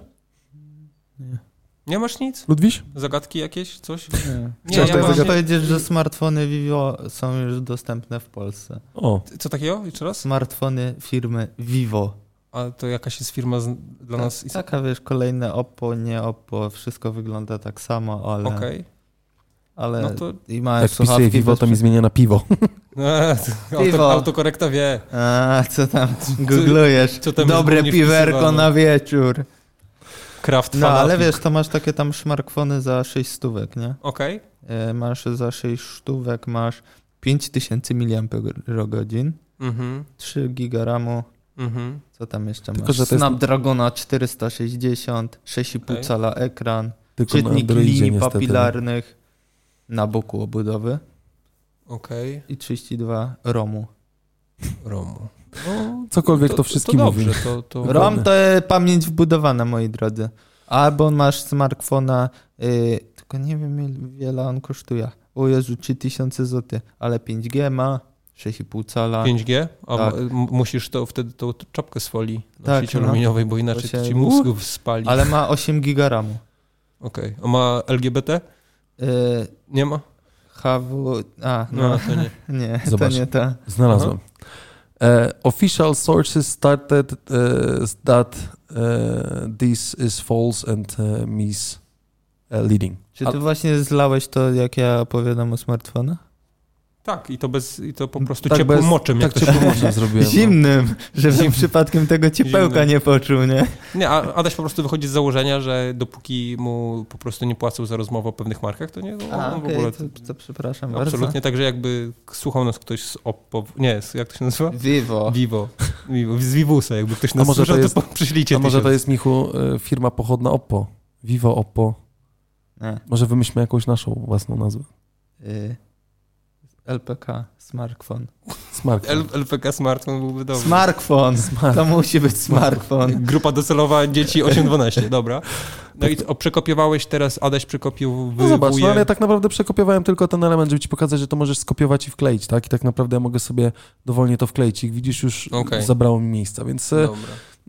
Nie masz nic? Ludwiś? Zagadki jakieś? Coś? Nie. Nie, ja tak zagadać? powiedzieć, że smartfony Vivo są już dostępne w Polsce. O, Co takiego? Jeszcze raz? Smartfony firmy Vivo. A to jakaś jest firma z... dla nas... Tak, taka wiesz, kolejne Oppo, nie Oppo, wszystko wygląda tak samo, ale, Okej. ale No to... i mają jak wpisuję słuchawki Vivo, bez to mi zmienia na piwo. Eee, Auto, Piwo. autokorekta wie. A, co tam googlujesz? co tam Dobre piwerko na wieczór. Kraft No, ale wiesz, to masz takie tam smartfony za 6 stówek, nie? Okej. E, Masz za 6 sztówek, masz 5000 mAh, Mhm. 3 giga RAMu, Mhm. co tam jeszcze Tylko, masz? że jest- Snapdragona 460, 6,5 Okej. cala ekran, Tylko czytnik linii niestety. papilarnych na boku obudowy Okej. i 32 ROMu. Romu. No, Cokolwiek to, wszystkim to mówi. dobrze, to, to... ROM to pamięć wbudowana, moi drodzy. Albo masz smartfona, y, tylko nie wiem ile wiele on kosztuje. O Jezu, 3000 zł, ale 5G ma, 6,5 cala. 5G? A Tak. musisz to wtedy tą czapkę z folii na Tak, sieci no. aluminiowej, bo inaczej To to się- ci mózg spali. Ale ma 8 giga RAMu. Okej. A ma LGBT? Y, Nie ma? HW... A, No, no, to nie. nie, Zobacz. to nie ta. Znalazłem. E, official sources started e, that e, this is false and e, misleading. Czy ty właśnie zlałeś to, jak ja opowiadam o smartfonach? Tak, i to, bez, i to po prostu Tak ciepłym bez- moczem. Tak ciepłym moczem zrobiłem. no. Zimnym, żebym przypadkiem tego ciepełka Zimnym. nie poczuł, nie? Nie, a Adaś po prostu wychodzi z założenia, że dopóki mu po prostu nie płacą za rozmowę o pewnych markach, to nie, no, A, on w okej, ogóle... to, to przepraszam Absolutnie, bardzo. także jakby słuchał nas ktoś z Oppo, nie, jak to się nazywa? Vivo. Vivo. Vivo. Z Vivusa, jakby ktoś A nas może to jest- to przyślijcie A może to jest, Michu, e, firma pochodna Oppo. Vivo Oppo. Nie. Może wymyślmy jakąś naszą własną nazwę. Y, LPK, smartfon. Smartphone. L- LPK smartfon byłby dobry. Smartfon, Smart. to musi być smartfon. Grupa docelowa dzieci 8-12, dobra. No i o, przekopiowałeś teraz, Adaś przekopił No zobacz, no ale ja tak naprawdę przekopiowałem tylko ten element, żeby ci pokazać, że to możesz skopiować i wkleić, tak? I tak naprawdę ja mogę sobie dowolnie to wkleić. I widzisz, już Okej. zabrało mi miejsca, więc e, Dobra.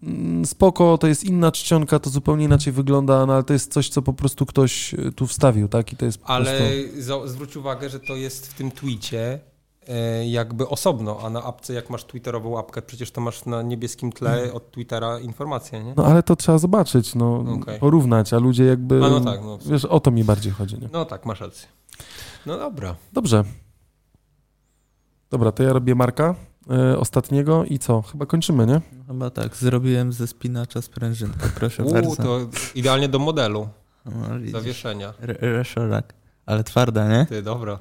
Mm, spoko, to jest inna czcionka, to zupełnie inaczej wygląda, no ale to jest coś, co po prostu ktoś e, tu wstawił, tak? I to jest po Ale prostu... zwróć uwagę, że to jest w tym tweetie e, jakby osobno, a na apce jak masz twitterową apkę, przecież to masz na niebieskim tle od Twittera informację, nie? No ale to trzeba zobaczyć, no, Okej. porównać, a ludzie jakby... A no tak, no. Wiesz, o to mi bardziej chodzi, nie? No tak, masz rację. No dobra. Dobrze. Dobra, to ja robię Marka ostatniego i co? Chyba kończymy, nie? Chyba tak, zrobiłem ze spinacza sprężynkę, proszę Uuu, bardzo. to idealnie do modelu, No, zawieszenia. Re- Reszorak. Ale twarda, nie? Ty, dobra.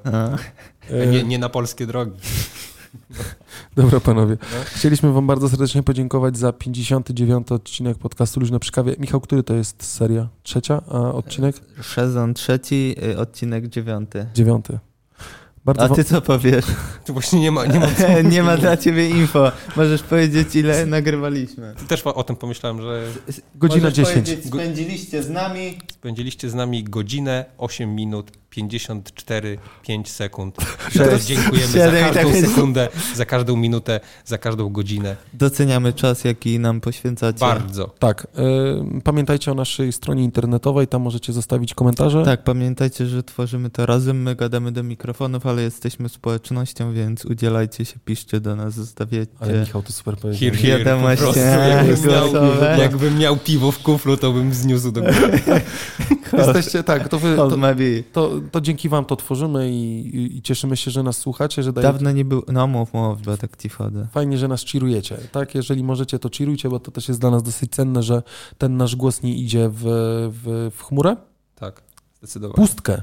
E, Nie, nie na polskie drogi. Dobra, panowie. Chcieliśmy wam bardzo serdecznie podziękować za 59 odcinek podcastu Luźno przy kawie. Michał, który to jest seria? Trzecia? A odcinek? Sezon trzeci, y, odcinek dziewiąty. Dziewiąty. Bardzo A ty co powiesz? Tu właśnie nie ma, nie ma co nie ma dla ciebie info. Możesz powiedzieć, ile nagrywaliśmy. Też o tym pomyślałem, że Godzina Możesz 10. powiedzieć, spędziliście z nami. spędziliście z nami godzinę, 8 minut, 54, 5 sekund. Teraz dziękujemy za każdą tak- sekundę, za każdą minutę, za każdą godzinę. Doceniamy czas, jaki nam poświęcacie. Bardzo. Tak. y, pamiętajcie o naszej stronie internetowej, tam możecie zostawić komentarze. Tak, pamiętajcie, że tworzymy to razem, my gadamy do mikrofonów, ale jesteśmy społecznością, więc udzielajcie się, piszcie do nas, zostawiacie. Ale Michał to super powiedział. Po prostu. Jakbym miał, jakbym miał piwo w kuflu, to bym zniósł do góry. Jesteście, tak, to, wy, to, to, to dzięki wam to tworzymy i, i, i cieszymy się, że nas słuchacie, że dajecie Dawno nie było. No mów, mów, bo tak ci wchodzę. Fajnie, że nas cheerujecie, tak? Jeżeli możecie, to cheerujcie, bo to też jest dla nas dosyć cenne, że ten nasz głos nie idzie w, w, w chmurę, Tak, zdecydowanie. pustkę,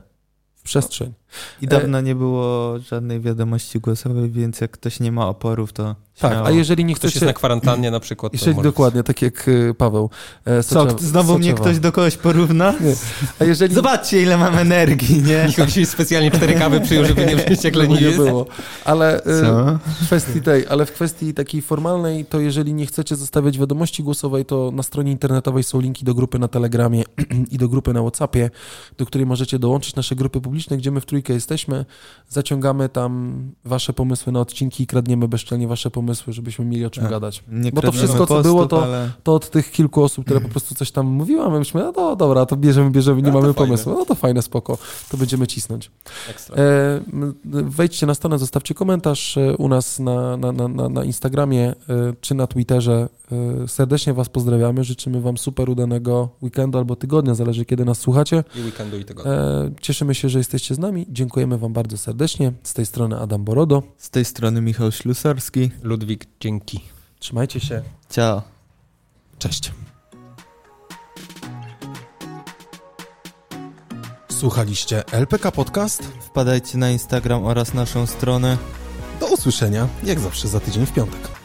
przestrzeń. I dawno nie było żadnej wiadomości głosowej, więc jak ktoś nie ma oporów, to Tak, a jeżeli nie Ktoś jest chcecie... na kwarantannie na przykład. to Jeżeli, dokładnie, tak jak y, Paweł. E, Co, Soczewa- znowu mnie Soczewa. ktoś do kogoś porówna? Nie. A jeżeli... Zobaczcie, ile mam energii, nie? Michał dzisiaj specjalnie cztery kawy przyjął, żeby nie wziąć jak nie było. Ale y, Co? w kwestii tej, ale w kwestii takiej formalnej, to jeżeli nie chcecie zostawiać wiadomości głosowej, to na stronie internetowej są linki do grupy na Telegramie i do grupy na Whatsappie, do której możecie dołączyć nasze grupy publiczne, gdzie my w trójkę jesteśmy. Zaciągamy tam wasze pomysły na odcinki i kradniemy bezczelnie wasze pomysły, żebyśmy mieli o czym Tak. gadać. Nie Bo to wszystko, co było, to- Ale... To od tych kilku osób, które po prostu coś tam mówiły, a my myśmy, no to dobra, to bierzemy, bierzemy, nie No mamy pomysłu. No to fajne, spoko, to będziemy cisnąć. Ekstra. E, wejdźcie na stronę, zostawcie komentarz e, u nas na, na, na, na, na Instagramie e, czy na Twitterze. E, serdecznie Was pozdrawiamy, życzymy Wam super udanego weekendu albo tygodnia, zależy kiedy nas słuchacie. I weekendu i tego. E, cieszymy się, że jesteście z nami, dziękujemy Wam bardzo serdecznie. Z tej strony Adam Borodo. Z tej strony Michał Ślusarski. Ludwik, dzięki. Trzymajcie się, Ciao. cześć. Słuchaliście LPK Podcast? Wpadajcie na Instagram oraz naszą stronę. Do usłyszenia, jak zawsze za tydzień w piątek.